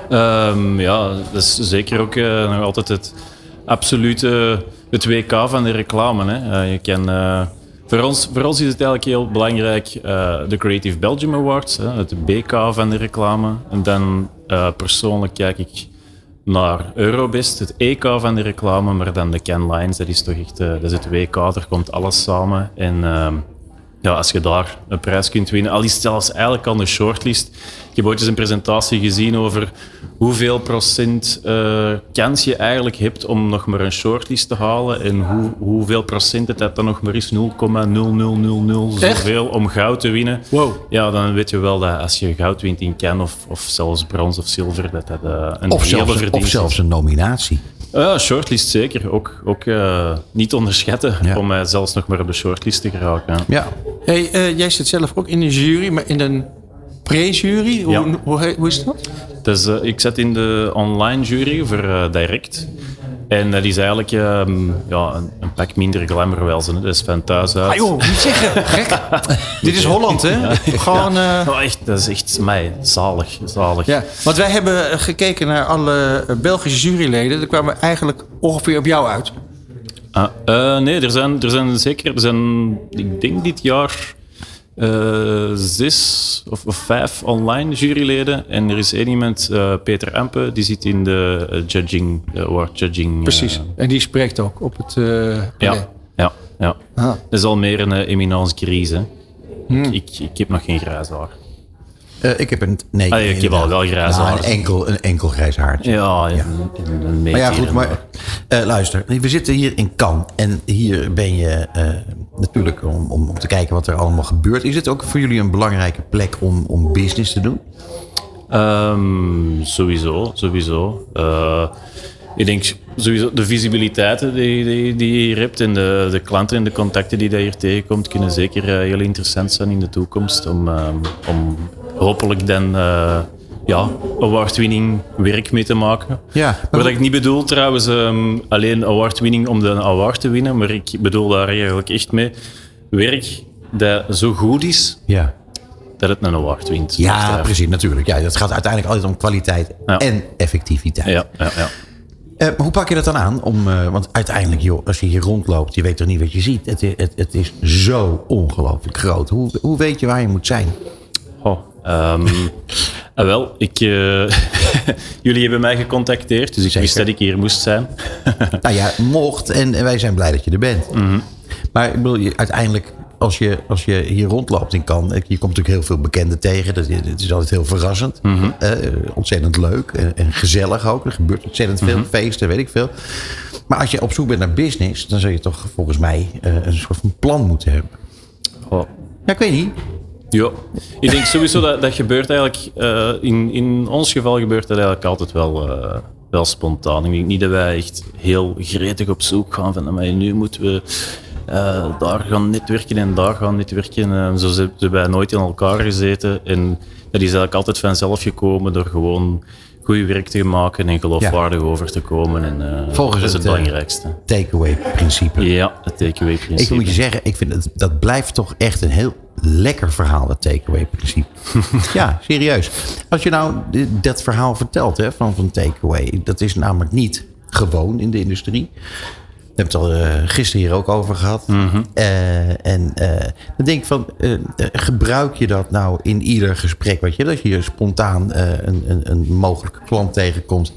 Ehm, ja, dat is zeker ook eh, nog altijd het absolute het WK van de reclame. Hè. Eh, je kan, eh, voor, ons, voor ons is het eigenlijk heel belangrijk eh, de Creative Belgium Awards, hè, het BK van de reclame. En dan eh, persoonlijk kijk ik naar Eurobest, het EK van de reclame, maar dan de Can Lines, dat is toch echt eh, dat is het WK, daar komt alles samen. En ehm, ja, als je daar een prijs kunt winnen, al is het zelfs eigenlijk al een shortlist. Ik heb ooit eens een presentatie gezien over hoeveel procent eh, kans je eigenlijk hebt om nog maar een shortlist te halen en hoe, hoeveel procent het dat dan nog maar is, 0,0000 Echt? zoveel om goud te winnen. Wow. Ja, dan weet je wel dat als je goud wint in Cannes of, of zelfs brons of zilver, dat dat eh, een Of hele zelfs, of zelfs een nominatie. Ja, shortlist zeker. Ook, ook eh, niet onderschatten Ja. om mij zelfs nog maar op de shortlist te geraken. ja. Hey, eh, jij zit zelf ook in de jury, maar in een pre-jury. Hoe, Ja. hoe, he- hoe is dat? Dus eh, ik zat in de online jury voor eh, Direct. En dat is eigenlijk ehm, ja, een, een pak minder glamour wel. Dat is van thuis uit. Ah joh, niet zeggen. Gek. Dit is Holland, hè? Gewoon... eh, Oh, echt, dat is echt mij zalig. zalig. Ja, want wij hebben gekeken naar alle eh, Belgische juryleden. Daar kwamen we eigenlijk ongeveer op jou uit. Ah, eh, nee, er zijn, er zijn zeker, er zijn, ik denk dit jaar eh, zes of, of vijf online juryleden. En er is één iemand, eh, Peter Ampe, die zit in de eh, judging, award judging. Precies. En die spreekt ook op het... ja, ja, ja. Ah. Dat is al meer een eminence grise. hè. Hmm. Ik, ik heb nog geen grijs haar. Eh, ik heb een... Nee, Ah, ik heb al wel grijs Nou, een, enkel, een enkel grijs haartje. Ja, ja. Een, een Maar ja, goed, maar eh, luister. We zitten hier in Cannes. En hier ben je eh, natuurlijk om, om, om te kijken wat er allemaal gebeurt. Is het ook voor jullie een belangrijke plek om, om business te doen? Ehm, sowieso, sowieso. Ik denk sowieso de visibiliteit die, die, die je hier hebt en de, de klanten en de contacten die je hier tegenkomt, kunnen zeker heel interessant zijn in de toekomst. Om, ehm, om hopelijk dan eh ja, award-winning werk mee te maken. Ja, Wat ik niet bedoel trouwens ehm, alleen award-winning om de award te winnen, maar ik bedoel daar eigenlijk echt mee werk dat zo goed is Ja. dat het een award wint. Ja, precies, natuurlijk. Ja, dat gaat uiteindelijk altijd om kwaliteit Ja. en effectiviteit. Ja, ja, ja. Eh, maar hoe pak je dat dan aan? Om, eh, want uiteindelijk, joh, als je hier rondloopt, je weet toch niet wat je ziet. Het, het, het is zo ongelooflijk groot. Hoe, hoe weet je waar je moet zijn? Ah, wel, ik, eh, jullie hebben mij gecontacteerd, dus ik wist dat ik hier moest zijn. Nou ja, mocht. En, en wij zijn blij dat je er bent. Mhm. Maar ik bedoel, je, uiteindelijk, als je, als je hier rondloopt in Cannes... je komt natuurlijk heel veel bekenden tegen. Dat, is- het is altijd heel verrassend. Mhm. Eh, ontzettend leuk en, en gezellig ook. Er gebeurt ontzettend veel. Mhm. Feesten, weet ik veel. Maar als je op zoek bent naar business... dan zul je toch volgens mij eh, een soort van plan moeten hebben. Oh. Ja, ik weet niet. Ja, ik denk sowieso dat dat gebeurt eigenlijk, eh, in, in ons geval gebeurt dat eigenlijk altijd wel, eh, wel spontaan. Ik denk niet dat wij echt heel gretig op zoek gaan van, maar nu moeten we eh, daar gaan netwerken en daar gaan netwerken. Zo zijn wij nooit in elkaar gezeten en dat is eigenlijk altijd vanzelf gekomen door gewoon goed werk te maken en geloofwaardig over te komen. En, Volgens dat is het, het, belangrijkste. Takeaway principe. Ja, het takeaway-principe. Ik moet je zeggen, ik vind het, dat blijft toch echt een heel lekker verhaal, dat takeaway principe. ja, serieus. Als je nou dat verhaal vertelt hè, van, van takeaway, dat is namelijk niet gewoon in de industrie. We hebben het al uh, gisteren hier ook over gehad. Mhm. Uh, en uh, dan denk ik van, gebruik je dat nou in ieder gesprek wat je? Dat je spontaan een, een, een mogelijke klant tegenkomt.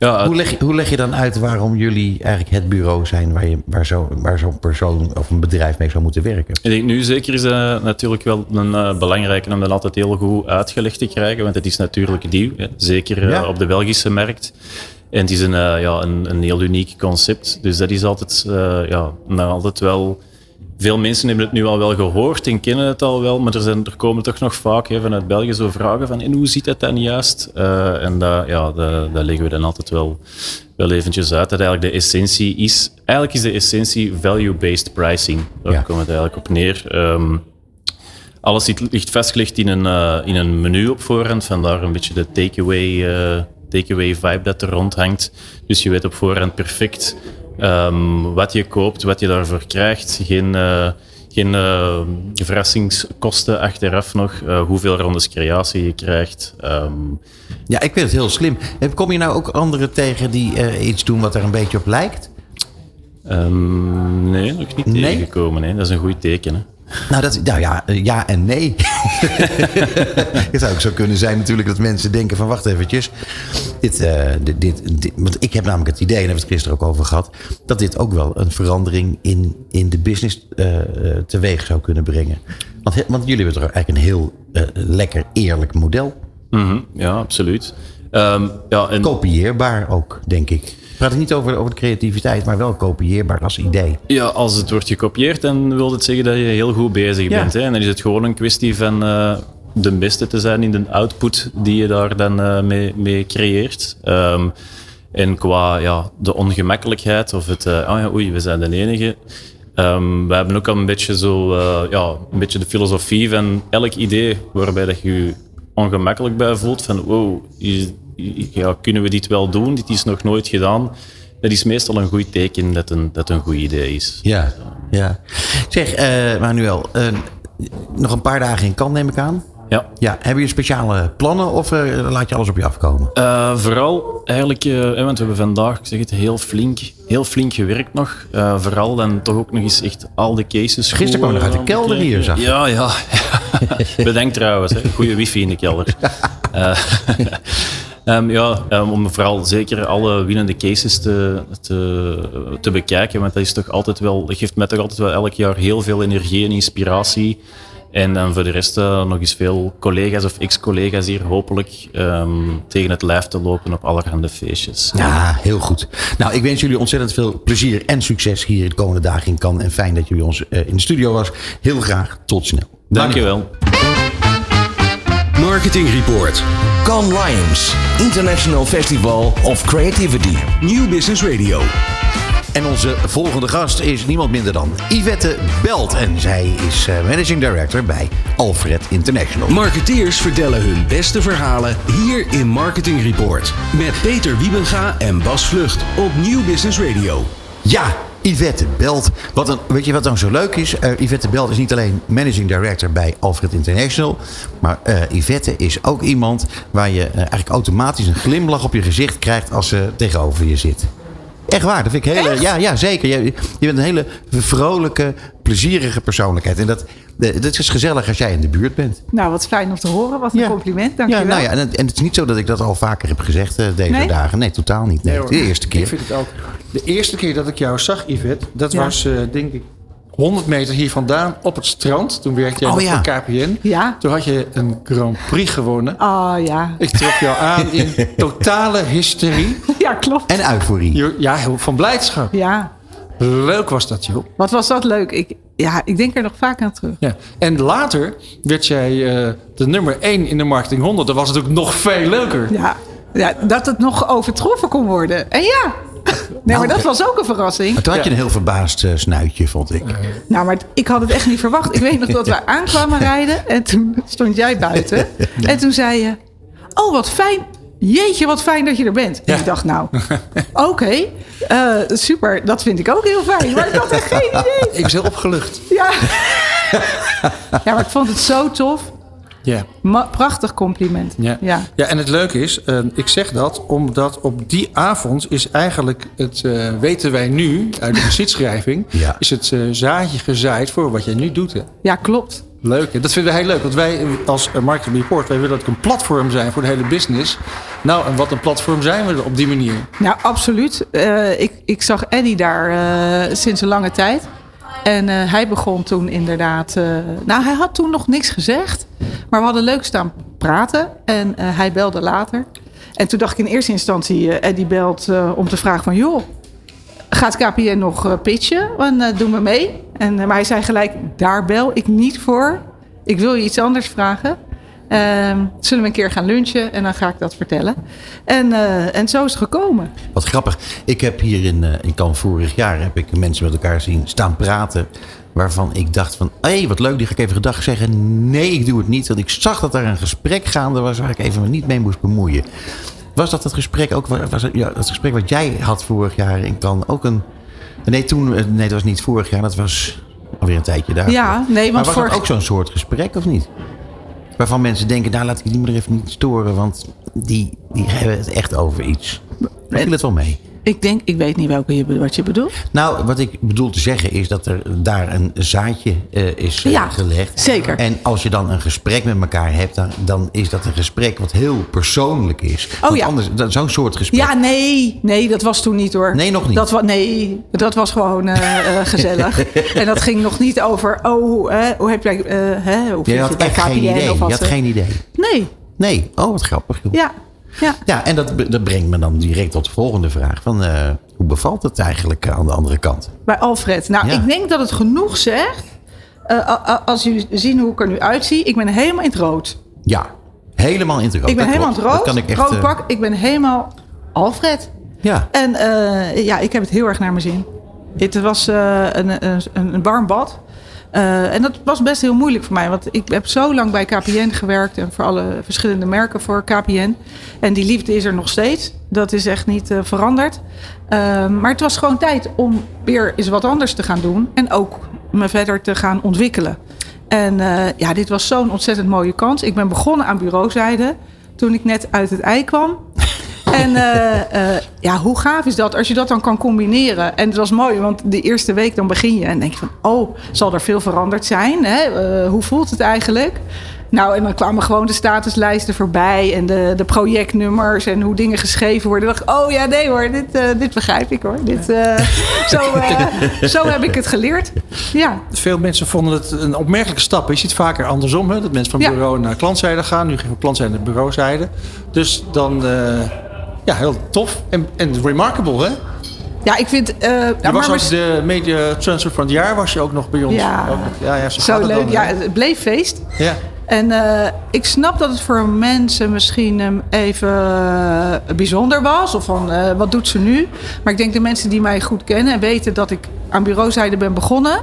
Ja, hoe, leg je, hoe leg je dan uit waarom jullie eigenlijk het bureau zijn waar, je, waar zo'n waar zo'n persoon of een bedrijf mee zou moeten werken? Ik denk nu zeker is dat natuurlijk wel een uh, belangrijke om dat altijd heel goed uitgelegd te krijgen, want het is natuurlijk nieuw, hè. zeker uh, ja. op de Belgische markt. En het is een, uh, ja, een, een heel uniek concept, dus dat is altijd, ja, altijd wel veel mensen hebben het nu al wel gehoord en kennen het al wel, maar er, zijn, er komen toch nog vaak hè, vanuit België zo vragen van en hoe ziet het dan juist? Uh, en dat, ja, dat, dat leggen we dan altijd wel, wel eventjes uit. Dat eigenlijk de essentie is, eigenlijk is de essentie value-based pricing. Daar ja. komt het eigenlijk op neer. Um, alles ligt vastgelegd in een, uh, in een menu op voorhand, vandaar een beetje de takeaway uh, takeaway vibe dat er rondhangt. Dus je weet op voorhand perfect Um, wat je koopt, wat je daarvoor krijgt. Geen, uh, geen uh, verrassingskosten achteraf nog. Uh, hoeveel rondes creatie je krijgt. Um, ja, ik vind het heel slim. Kom je nou ook anderen tegen die iets doen wat er een beetje op lijkt? Um, nee, nog niet nee? tegengekomen. Hè. Dat is een goed teken. Hè. Nou, dat, nou ja, ja en nee. het zou ook zo kunnen zijn natuurlijk dat mensen denken van wacht eventjes. Dit, uh, dit, dit, want ik heb namelijk het idee, en hebben we het gisteren ook over gehad... dat dit ook wel een verandering in, in de business uh, teweeg zou kunnen brengen. Want, want jullie hebben toch eigenlijk een heel uh, lekker eerlijk model. Mm -hmm, ja, absoluut. Um, ja, en... Kopieerbaar ook, denk ik praat niet over, over de creativiteit, maar wel kopieerbaar als idee. Ja, als het wordt gekopieerd, dan wil het zeggen dat je heel goed bezig ja. bent. Hè? En dan is het gewoon een kwestie van uh, de beste te zijn in de output die je daar dan uh, mee, mee creëert. Um, en qua ja, de ongemakkelijkheid of het, uh, oh ja, oei, we zijn de enige. Um, we hebben ook al een beetje zo, ja, een beetje de filosofie van elk idee waarbij dat je je ongemakkelijk bij voelt. Van wow, ja, kunnen we dit wel doen? Dit is nog nooit gedaan. Dat is meestal een goed teken dat een, dat een goed idee is. Ja, ja. Zeg, uh, Manuel, uh, nog een paar dagen in kan neem ik aan. Ja. ja. Hebben je speciale plannen of uh, laat je alles op je afkomen? Uh, vooral eigenlijk, uh, want we hebben vandaag, ik zeg het, heel flink, heel flink gewerkt nog. vooral dan toch ook nog eens echt al de cases. Gisteren kwam nog uit de kelder hier, zag Ja, ja. Bedenk trouwens, hè. goede wifi in de kelder. Um, ja, um, om vooral zeker alle winnende cases te, te, te, bekijken. Want dat, is toch altijd wel, dat geeft mij toch altijd wel elk jaar heel veel energie en inspiratie. En dan voor de rest uh, nog eens veel collega's of ex-collega's hier hopelijk um, tegen het lijf te lopen op allerhande feestjes. Ja, heel goed. Nou, ik wens jullie ontzettend veel plezier en succes hier de komende dagen in Cannes. En fijn dat jullie ons uh, in de studio was. Heel graag. Tot snel. Dankjewel. Marketing Report. Cannes Lions, International Festival of Creativity. New Business Radio. En onze volgende gast is niemand minder dan Yvette Belt. En zij is uh, Managing Director bij Alfred International. Marketeers vertellen hun beste verhalen hier in Marketing Report. Met Peter Wiebenga en Bas Vlucht op New Business Radio. Ja, Yvette Belt. Wat een, weet je wat dan zo leuk is? Uh, Yvette Belt is niet alleen managing director bij Alfred International. Maar uh, Yvette is ook iemand waar je uh, eigenlijk automatisch een glimlach op je gezicht krijgt als ze tegenover je zit. Echt waar, dat vind ik hele. Ja, ja, zeker. Je, je bent een hele vrolijke, plezierige persoonlijkheid. En dat, dat is gezellig als jij in de buurt bent. Nou, wat fijn om te horen. Wat een ja. compliment. Dank je ja, wel. Nou ja, en, en, het is niet zo dat ik dat al vaker heb gezegd uh, deze Nee? dagen. Nee, totaal niet. Nee, Nee, de eerste keer. Ik vind het ook. De eerste keer dat ik jou zag, Yvette, dat Ja. was eh, denk ik 100 meter hier vandaan op het strand. Toen werkte jij Oh, nog ja. voor KPN. Ja. Toen had je een Grand Prix gewonnen. Oh ja. Ik trok jou aan in totale hysterie. Ja, klopt. En euforie. Ja, heel- van blijdschap. Ja. Leuk was dat, joh. Wat was dat leuk. Ik, ja, ik denk er nog vaak aan terug. Ja. En later werd jij eh, de nummer 1 in de Marketing 100. Dat was natuurlijk nog veel leuker. Ja. ja, dat het nog overtroffen kon worden. En ja. Nee, maar dat was ook een verrassing. Maar toen had je een heel verbaasd eh, snuitje, vond ik. Nou, maar ik had het echt niet verwacht. Ik weet nog dat we aankwamen rijden en toen stond jij buiten. En toen zei je, oh wat fijn. Jeetje, wat fijn dat je er bent. En ik dacht, nou, oké, eh, super. Dat vind ik ook heel fijn. Maar ik had echt geen idee. Ik was heel opgelucht. Ja. ja, maar ik vond het zo tof. Ja. Prachtig compliment. Ja. Ja. Ja, en het leuke is, eh, ik zeg dat omdat op die avond is eigenlijk het, eh, weten wij nu uit de geschiedschrijving, Ja. is het eh, zaadje gezaaid voor wat jij nu doet. Hè? ja, klopt. Leuk, hè? dat vinden we heel leuk. Want wij als Marketing Report, wij willen dat het een platform zijn voor de hele business. Nou, en wat een platform zijn we op die manier? Nou, absoluut. Eh, ik, ik zag Eddie daar eh, sinds een lange tijd. En eh, hij begon toen inderdaad. eh, nou, hij had toen nog niks gezegd. Maar we hadden leuk staan praten. En eh, hij belde later. En toen dacht ik in eerste instantie: Eddie belt om te vragen: van joh, gaat KPN nog pitchen? En doen we mee? En, maar hij zei gelijk: daar bel ik niet voor. Ik wil je iets anders vragen. Ehm, zullen we een keer gaan lunchen en dan ga ik dat vertellen. En, eh, en zo is het gekomen. Wat grappig. Ik heb hier in, eh in Cannes vorig jaar heb ik mensen met elkaar zien staan praten. Waarvan ik dacht van, hé, wat leuk, die ga ik even gedag zeggen. Nee, ik doe het niet. Want ik zag dat er een gesprek gaande was waar ik even me niet mee moest bemoeien. Was dat het gesprek ook, was het, ja, het gesprek wat jij had vorig jaar in Cannes ook een... Nee, toen, eh, nee, dat was niet vorig jaar, dat was alweer een tijdje daar. Ja, nee, want maar was vorig- dat ook zo'n soort gesprek of niet? Waarvan mensen denken, nou laat ik die moeder even niet storen, want die, die hebben het echt over iets. Wil het wel mee. Ik denk, ik weet niet welke je, wat je bedoelt. Nou, wat ik bedoel te zeggen is dat er daar een zaadje eh, is eh, Ja, gelegd. zeker. En als je dan een gesprek met elkaar hebt, dan, dan is dat een gesprek wat heel persoonlijk is. Want Oh ja. anders, dat- zo'n soort gesprek. Ja, nee, nee, dat was toen niet hoor. Nee, nog niet. Dat nee, dat was gewoon eh, gezellig. en dat ging nog niet over, oh, hoe, hè, hoe heb jij, eh, hè, hoe je vind had je echt geen idee. Je had geen idee. Nee, Nee, oh wat grappig. joh. ja, ja. Ja, en dat, dat brengt me dan direct tot de volgende vraag. Van, eh, hoe bevalt het eigenlijk aan de andere kant? Bij Alfred. Nou, Ja. ik denk dat het genoeg zegt. eh, a- a- als jullie zien hoe ik er nu uitzie. Ik ben helemaal in het rood. Ja, helemaal in het rood. ik ben Dat helemaal in het rood. Kan ik echt... rood eh, pak. Ik ben helemaal Alfred. ja, En eh, ja, ik heb het heel erg naar mijn zin. Het was eh, een, een, een warm bad. Eh, en dat was best heel moeilijk voor mij. Want ik heb zo lang bij KPN gewerkt. En voor alle verschillende merken voor KPN. En die liefde is er nog steeds. Dat is echt niet eh, veranderd. Eh, maar het was gewoon tijd om weer eens wat anders te gaan doen. En ook me verder te gaan ontwikkelen. En eh, ja, dit was zo'n ontzettend mooie kans. Ik ben begonnen aan bureauzijde. Toen ik net uit het ei kwam. En eh, eh, ja, hoe gaaf is dat als je dat dan kan combineren? En het was mooi, want de eerste week dan begin je en denk je van... oh, zal er veel veranderd zijn? Hè? Eh, hoe voelt het eigenlijk? Nou, en dan kwamen gewoon de statuslijsten voorbij... en de, de projectnummers en hoe dingen geschreven worden. Dan dacht ik, oh ja, nee hoor, dit, eh, dit begrijp ik hoor. Dit, eh, zo, eh, zo heb ik het geleerd. Ja, Veel mensen vonden het een opmerkelijke stap. Je ziet vaker andersom, hè? dat mensen van Ja. bureau naar klantzijde gaan. Nu van klantzijde naar bureauzijde. Dus dan, eh, ja, heel tof. En, en remarkable, hè? ja ik vind... eh, Je was maar ook de media transfer van het jaar, was je ook nog bij ons. Ja. Ook- ja, ja zo, leuk. dan, ja, het bleef feest. ja. En eh, ik snap dat het voor mensen misschien ehm, even eh, bijzonder was. Of van, wat doet ze nu? Maar ik denk de mensen die mij goed kennen en weten dat ik aan bureauzijde ben begonnen...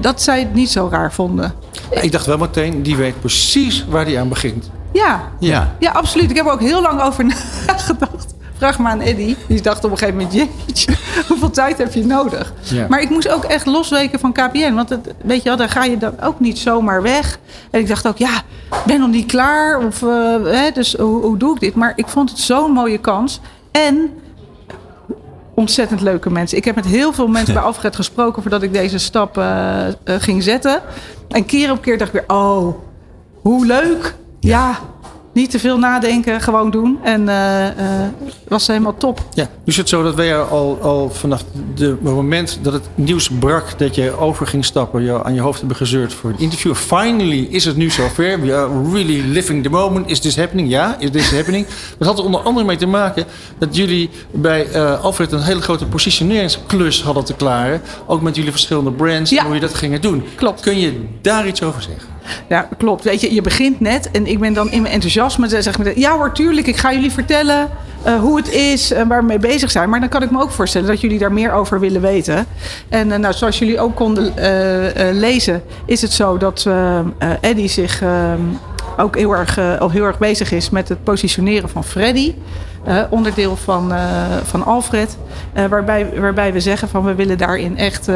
dat zij het niet zo raar vonden. Ik dacht wel meteen, die weet precies waar die aan begint. Ja, ja. ja, absoluut. Ik heb er ook heel lang over nagedacht. Vraag maar aan Eddie. Die dacht op een gegeven moment, jeetje, hoeveel tijd heb je nodig? Ja. Maar ik moest ook echt losweken van KPN. Want het, weet je wel, daar ga je dan ook niet zomaar weg. En ik dacht ook, ja, ben nog niet klaar. Of, eh, hè, dus hoe, hoe doe ik dit? Maar ik vond het zo'n mooie kans. En ontzettend leuke mensen. Ik heb met heel veel mensen bij Alfred gesproken... voordat ik deze stap eh, eh, ging zetten. En keer op keer dacht ik weer, oh, hoe leuk. Ja, niet te veel nadenken, gewoon doen. En eh, was helemaal top. Ja, nu is het zo dat wij al, al vanaf het moment dat het nieuws brak dat je over ging stappen, je aan je hoofd hebben gezeurd voor een interview. Finally is het nu zover. We are really living the moment. Is this happening? Ja, is this happening? Dat had er onder andere mee te maken dat jullie bij eh, Alfred een hele grote positioneringsklus hadden te klaren. Ook met jullie verschillende brands en hoe je dat gingen doen. Klopt. Kun je daar iets over zeggen? Ja, klopt. Weet je, je begint net en ik ben dan in mijn enthousiasme. Zeg meteen, ja hoor, tuurlijk, ik ga jullie vertellen eh, hoe het is en waar we mee bezig zijn. Maar dan kan ik me ook voorstellen dat jullie daar meer over willen weten. En eh, nou, zoals jullie ook konden eh, lezen, is het zo dat Eddie zich ook heel erg, al heel erg bezig is met het positioneren van Freddy. onderdeel van, van Alfred. waarbij, waarbij we zeggen van we willen daarin echt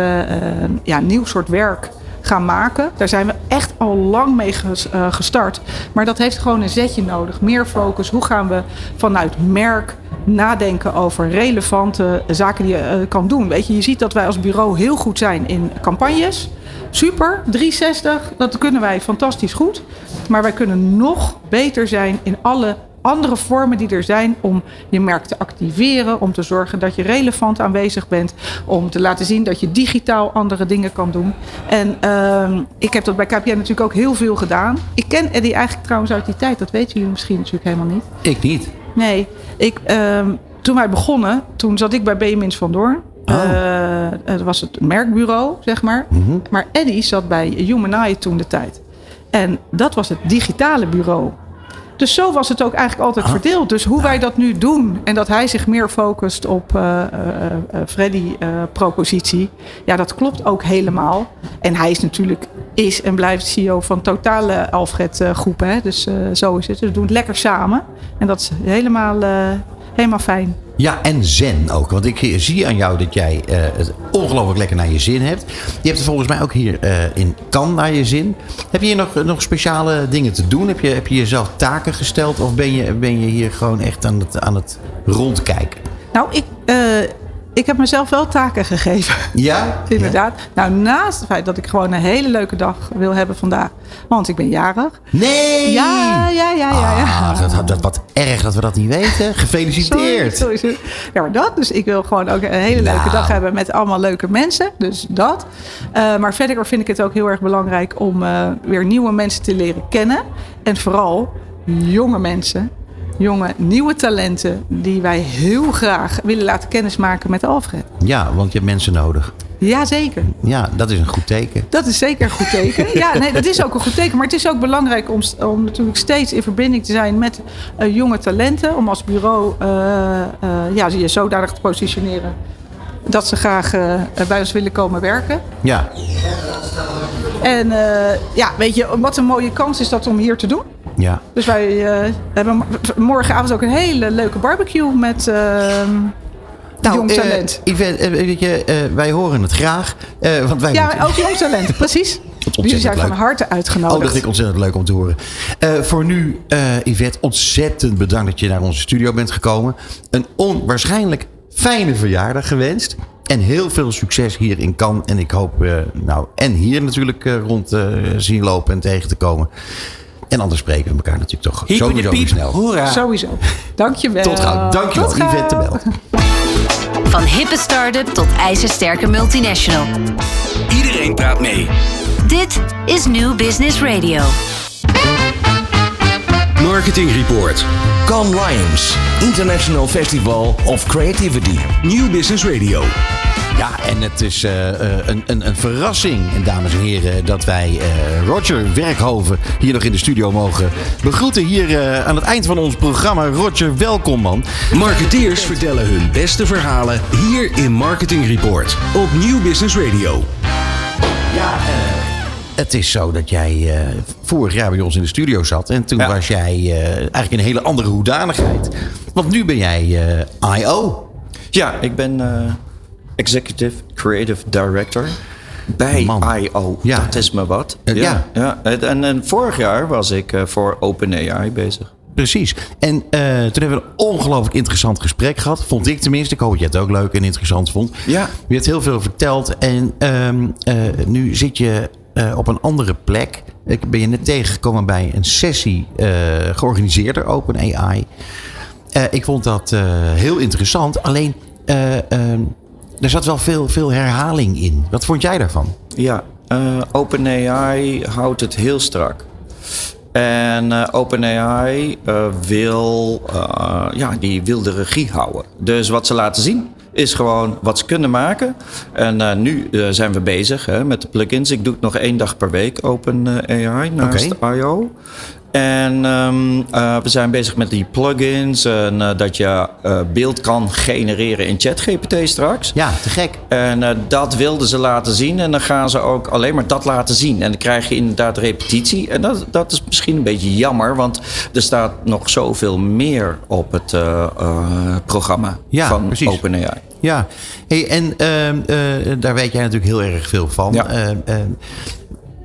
ja, een nieuw soort werk gaan maken. Daar zijn we echt al lang mee eh, gestart. Maar dat heeft gewoon een zetje nodig. Meer focus. Hoe gaan we vanuit merk nadenken over relevante zaken die je eh, kan doen. Weet je, je ziet dat wij als bureau heel goed zijn in campagnes. Super, 360, dat kunnen wij fantastisch goed. Maar wij kunnen nog beter zijn in alle andere vormen die er zijn om je merk te activeren, om te zorgen dat je relevant aanwezig bent, om te laten zien dat je digitaal andere dingen kan doen. En ehm, ik heb dat bij KPN natuurlijk ook heel veel gedaan. Ik ken Eddie eigenlijk trouwens uit die tijd, dat weten jullie misschien natuurlijk helemaal niet. Ik niet. Nee, ik, ehm, toen wij begonnen, toen zat ik bij Benjamins van Doorn. Eh, dat was het merkbureau, zeg maar. Maar Eddie zat bij Humanite toen de tijd. En dat was het digitale bureau. Dus zo was het ook eigenlijk altijd verdeeld. Dus hoe wij dat nu doen en dat hij zich meer focust op eh eh, eh, Freddy eh, propositie, ja, dat klopt ook helemaal. En hij is natuurlijk is en blijft CEO van totale Alfred eh, groep, hè? Dus zo is het. Dus we doen het lekker samen en dat is helemaal, helemaal fijn. Ja, en zen ook. Want ik zie aan jou dat jij eh, het ongelooflijk lekker naar je zin hebt. Je hebt het volgens mij ook hier eh, in Kan naar je zin. Heb je hier nog, nog speciale dingen te doen? Heb je, heb je jezelf taken gesteld? Of ben je, ben je hier gewoon echt aan het, aan het rondkijken? Nou, ik, eh, ik heb mezelf wel taken gegeven. Ja? Inderdaad. Nou, naast het feit dat ik gewoon een hele leuke dag wil hebben vandaag. Want ik ben jarig. Nee! Ja, ja, ja, ja. ja. Ah, dat, dat, wat erg dat we dat niet weten. Gefeliciteerd. Sorry, sorry, sorry. Ja, maar dat. Dus ik wil gewoon ook een hele leuke Nou. dag hebben met allemaal leuke mensen. Dus dat. Eh, maar verder vind ik het ook heel erg belangrijk om eh, weer nieuwe mensen te leren kennen. En vooral jonge mensen. Jonge, nieuwe talenten die wij heel graag willen laten kennismaken met Alfred. Ja, want je hebt mensen nodig. Jazeker. Ja, dat is een goed teken. Dat is zeker een goed teken. Ja, nee, dat is ook een goed teken. Maar het is ook belangrijk om, om natuurlijk steeds in verbinding te zijn met eh, jonge talenten. Om als bureau eh, eh, ja, je zodanig te positioneren dat ze graag bij ons willen komen werken. Ja. En ja, weet je, wat een mooie kans is dat om hier te doen. Ja. Dus wij eh, hebben morgenavond ook een hele leuke barbecue met eh, jong eh, talent. Yvette, eh, weet je, eh, wij horen het graag. want wij ja, moeten- ook jong talent, precies. Jullie zijn van harte uitgenodigd. Oh, dat vind ik ontzettend leuk om te horen. Voor nu, eh Yvette, ontzettend bedankt dat je naar onze studio bent gekomen. Een onwaarschijnlijk fijne verjaardag gewenst. En heel veel succes hier in Cannes. En ik hoop, nou, en hier natuurlijk rond zien lopen en tegen te komen. En anders spreken we elkaar natuurlijk toch Hiep, sowieso weer snel. hoera. Sowieso. Dankjewel. Tot gauw. Dankjewel, Tot gauw. Yvette de Bel. Van hippe start-up tot ijzersterke multinational. Iedereen praat mee. Dit is New Business Radio. Marketing Report. Cannes Lions, International Festival of Creativity. New Business Radio. Ja, en het is eh, eh, een, een, een verrassing, dames en heren, dat wij eh, Roger Werkhoven hier nog in de studio mogen begroeten. Hier aan het eind van ons programma. Roger, welkom man. Marketeers vertellen hun beste verhalen hier in Marketing Report op New Business Radio. Het is zo dat jij eh, vorig jaar bij ons in de studio zat. En toen was jij eh, eigenlijk in een hele andere hoedanigheid. Want nu ben jij I.O. Ja, ik ben Executive Creative Director bij I.O. Ja. Dat is me wat. Eh, ja. ja. En, en vorig jaar was ik eh, voor OpenAI bezig. Precies. En eh, toen hebben we een ongelooflijk interessant gesprek gehad. Vond ik tenminste. Ik hoop dat jij het ook leuk en interessant vond. Ja. Je hebt heel veel verteld. En ehm, eh, nu zit je op een andere plek. Ik ben je net tegengekomen bij een sessie georganiseerd door OpenAI. Ik vond dat heel interessant. Alleen, eh, ehm, er zat wel veel, veel herhaling in. Wat vond jij daarvan? Ja, eh, OpenAI houdt het heel strak. En eh, OpenAI eh, wil, ja, die wil de regie houden. Dus wat ze laten zien is gewoon wat ze kunnen maken. En nu zijn we bezig hè, met de plugins. Ik doe het nog één dag per week OpenAI naast I.O. En ehm, eh, we zijn bezig met die plugins. En eh, dat je eh, beeld kan genereren in ChatGPT straks. Ja, te gek. En dat wilden ze laten zien. En dan gaan ze ook alleen maar dat laten zien. En dan krijg je inderdaad repetitie. En dat, dat is misschien een beetje jammer. Want er staat nog zoveel meer op het programma Ja, van precies. OpenAI. Ja, hey, en ehm, eh, daar weet jij natuurlijk heel erg veel van. Ja.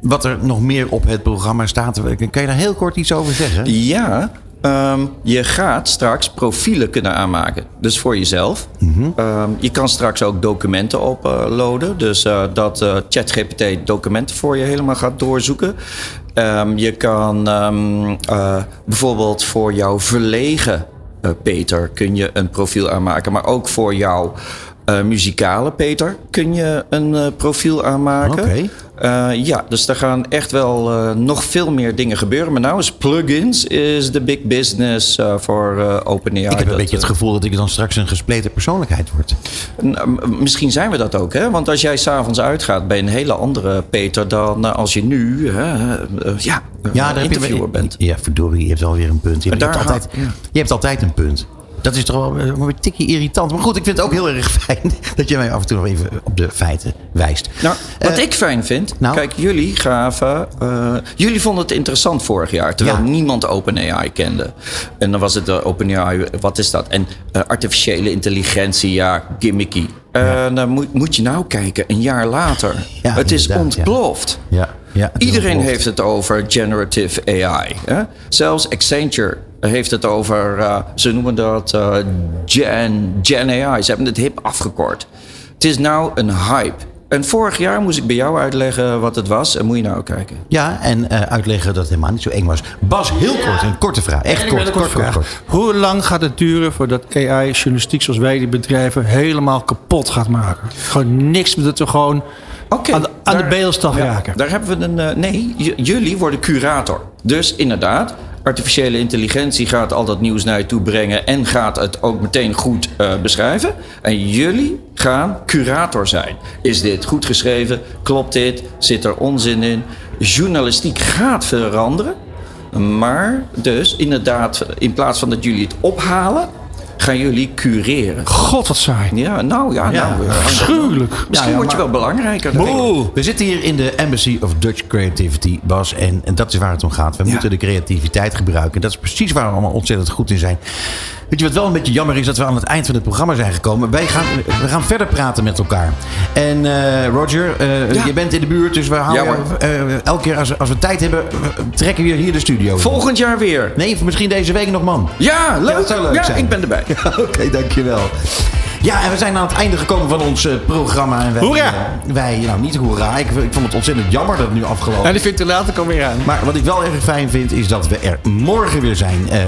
Wat er nog meer op het programma staat. Kan je daar heel kort iets over zeggen? Ja, ehm, je gaat straks profielen kunnen aanmaken. Dus voor jezelf. Ehm, je kan straks ook documenten uploaden. Dus eh, dat eh, ChatGPT documenten voor je helemaal gaat doorzoeken. Ehm, je kan eh, bijvoorbeeld voor jouw verlegen Peter kun je een profiel aanmaken. Maar ook voor jouw muzikale Peter kun je een profiel aanmaken. Oké. Eh, ja, dus er gaan echt wel eh, nog veel meer dingen gebeuren. Maar nou is plugins is de big business eh, voor eh, OpenAI. Ik heb een Dat, beetje het gevoel dat ik dan straks een gespleten persoonlijkheid word. Misschien zijn we dat ook, hè? Want als jij s'avonds uitgaat, ben je een hele andere Peter dan als je nu ja, Ja, daar je interviewer bent. Ja, verdorie, je hebt alweer een punt. Je, hebt, altijd, je hebt altijd een punt. Dat is toch wel eh, een tikje irritant. Maar goed, ik vind het ook heel erg fijn dat je mij af en toe nog even op de feiten wijst. Nou, wat Eh, ik fijn vind, nou? kijk, jullie gaven. eh, jullie vonden het interessant vorig jaar, terwijl Ja. niemand OpenAI kende. En dan was het uh, OpenAI, wat is dat? En eh, artificiële intelligentie, ja, gimmicky. Dan moet, moet je nou kijken, een jaar later. Ja, het is ontploft. Ja, ja, Iedereen heeft het over generative AI. Hè? Zelfs Accenture heeft het over, eh, ze noemen dat eh, Gen, Gen AI. Ze hebben het hip afgekort. Het is nou een hype. En vorig jaar moest ik bij jou uitleggen wat het was. En moet je nou kijken. Ja, en eh, uitleggen dat het helemaal niet zo eng was. Bas, heel kort, een korte vraag. Echt kort, kort, vraag. kort. Hoe lang gaat het duren voordat AI journalistiek zoals wij die bedrijven helemaal kapot gaat maken? Gewoon niks, dat we gewoon Aan de, aan de daar- bedelstaf ja, raken. Daar hebben we een. eh, nee, jullie worden curator. Dus inderdaad, artificiële intelligentie gaat al dat nieuws naar je toe brengen en gaat het ook meteen goed eh, beschrijven. En jullie gaan curator zijn. Is dit goed geschreven? Klopt dit? Zit er onzin in? Journalistiek gaat veranderen. Maar dus inderdaad, in plaats van dat jullie het ophalen, gaan jullie cureren. God, wat saai. Ja, nou ja, Ja, nou, Afschuwelijk. misschien ja, word je wel belangrijker. We zitten hier in de Embassy of Dutch Creativity, Bas. En, en dat is waar het om gaat. We Ja. moeten de creativiteit gebruiken. Dat is precies waar we allemaal ontzettend goed in zijn. Weet je wat wel een beetje jammer is? Dat we aan het eind van het programma zijn gekomen. Wij gaan, we gaan verder praten met elkaar. En eh, Roger, eh, Ja. je bent in de buurt. Dus we houden Ja, eh, elke keer als, als we tijd hebben, trekken we hier de studio. Volgend jaar weer. Nee, misschien deze week nog, man. Ja, leuk. dat zou leuk ja, zijn. ik ben erbij. Oké, dankjewel. Ja, en we zijn aan het einde gekomen van ons eh, programma. En wij, Hoera! eh, wij, nou niet hoera. Ik, ik vond het ontzettend jammer dat het nu afgelopen En is. die ventilator komt weer aan. Maar wat ik wel erg fijn vind, is dat we er morgen weer zijn. Eh,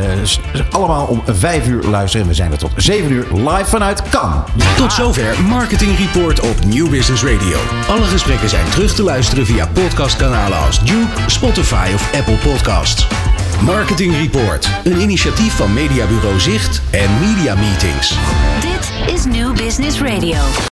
allemaal om vijf uur luisteren. En we zijn er tot zeven uur live vanuit Cannes. Tot zover Marketing Report op New Business Radio. Alle gesprekken zijn terug te luisteren via podcastkanalen als Duke, Spotify of Apple Podcasts. Marketing Report, een initiatief van Mediabureau Zicht en Media Meetings. Dit is New Business Radio.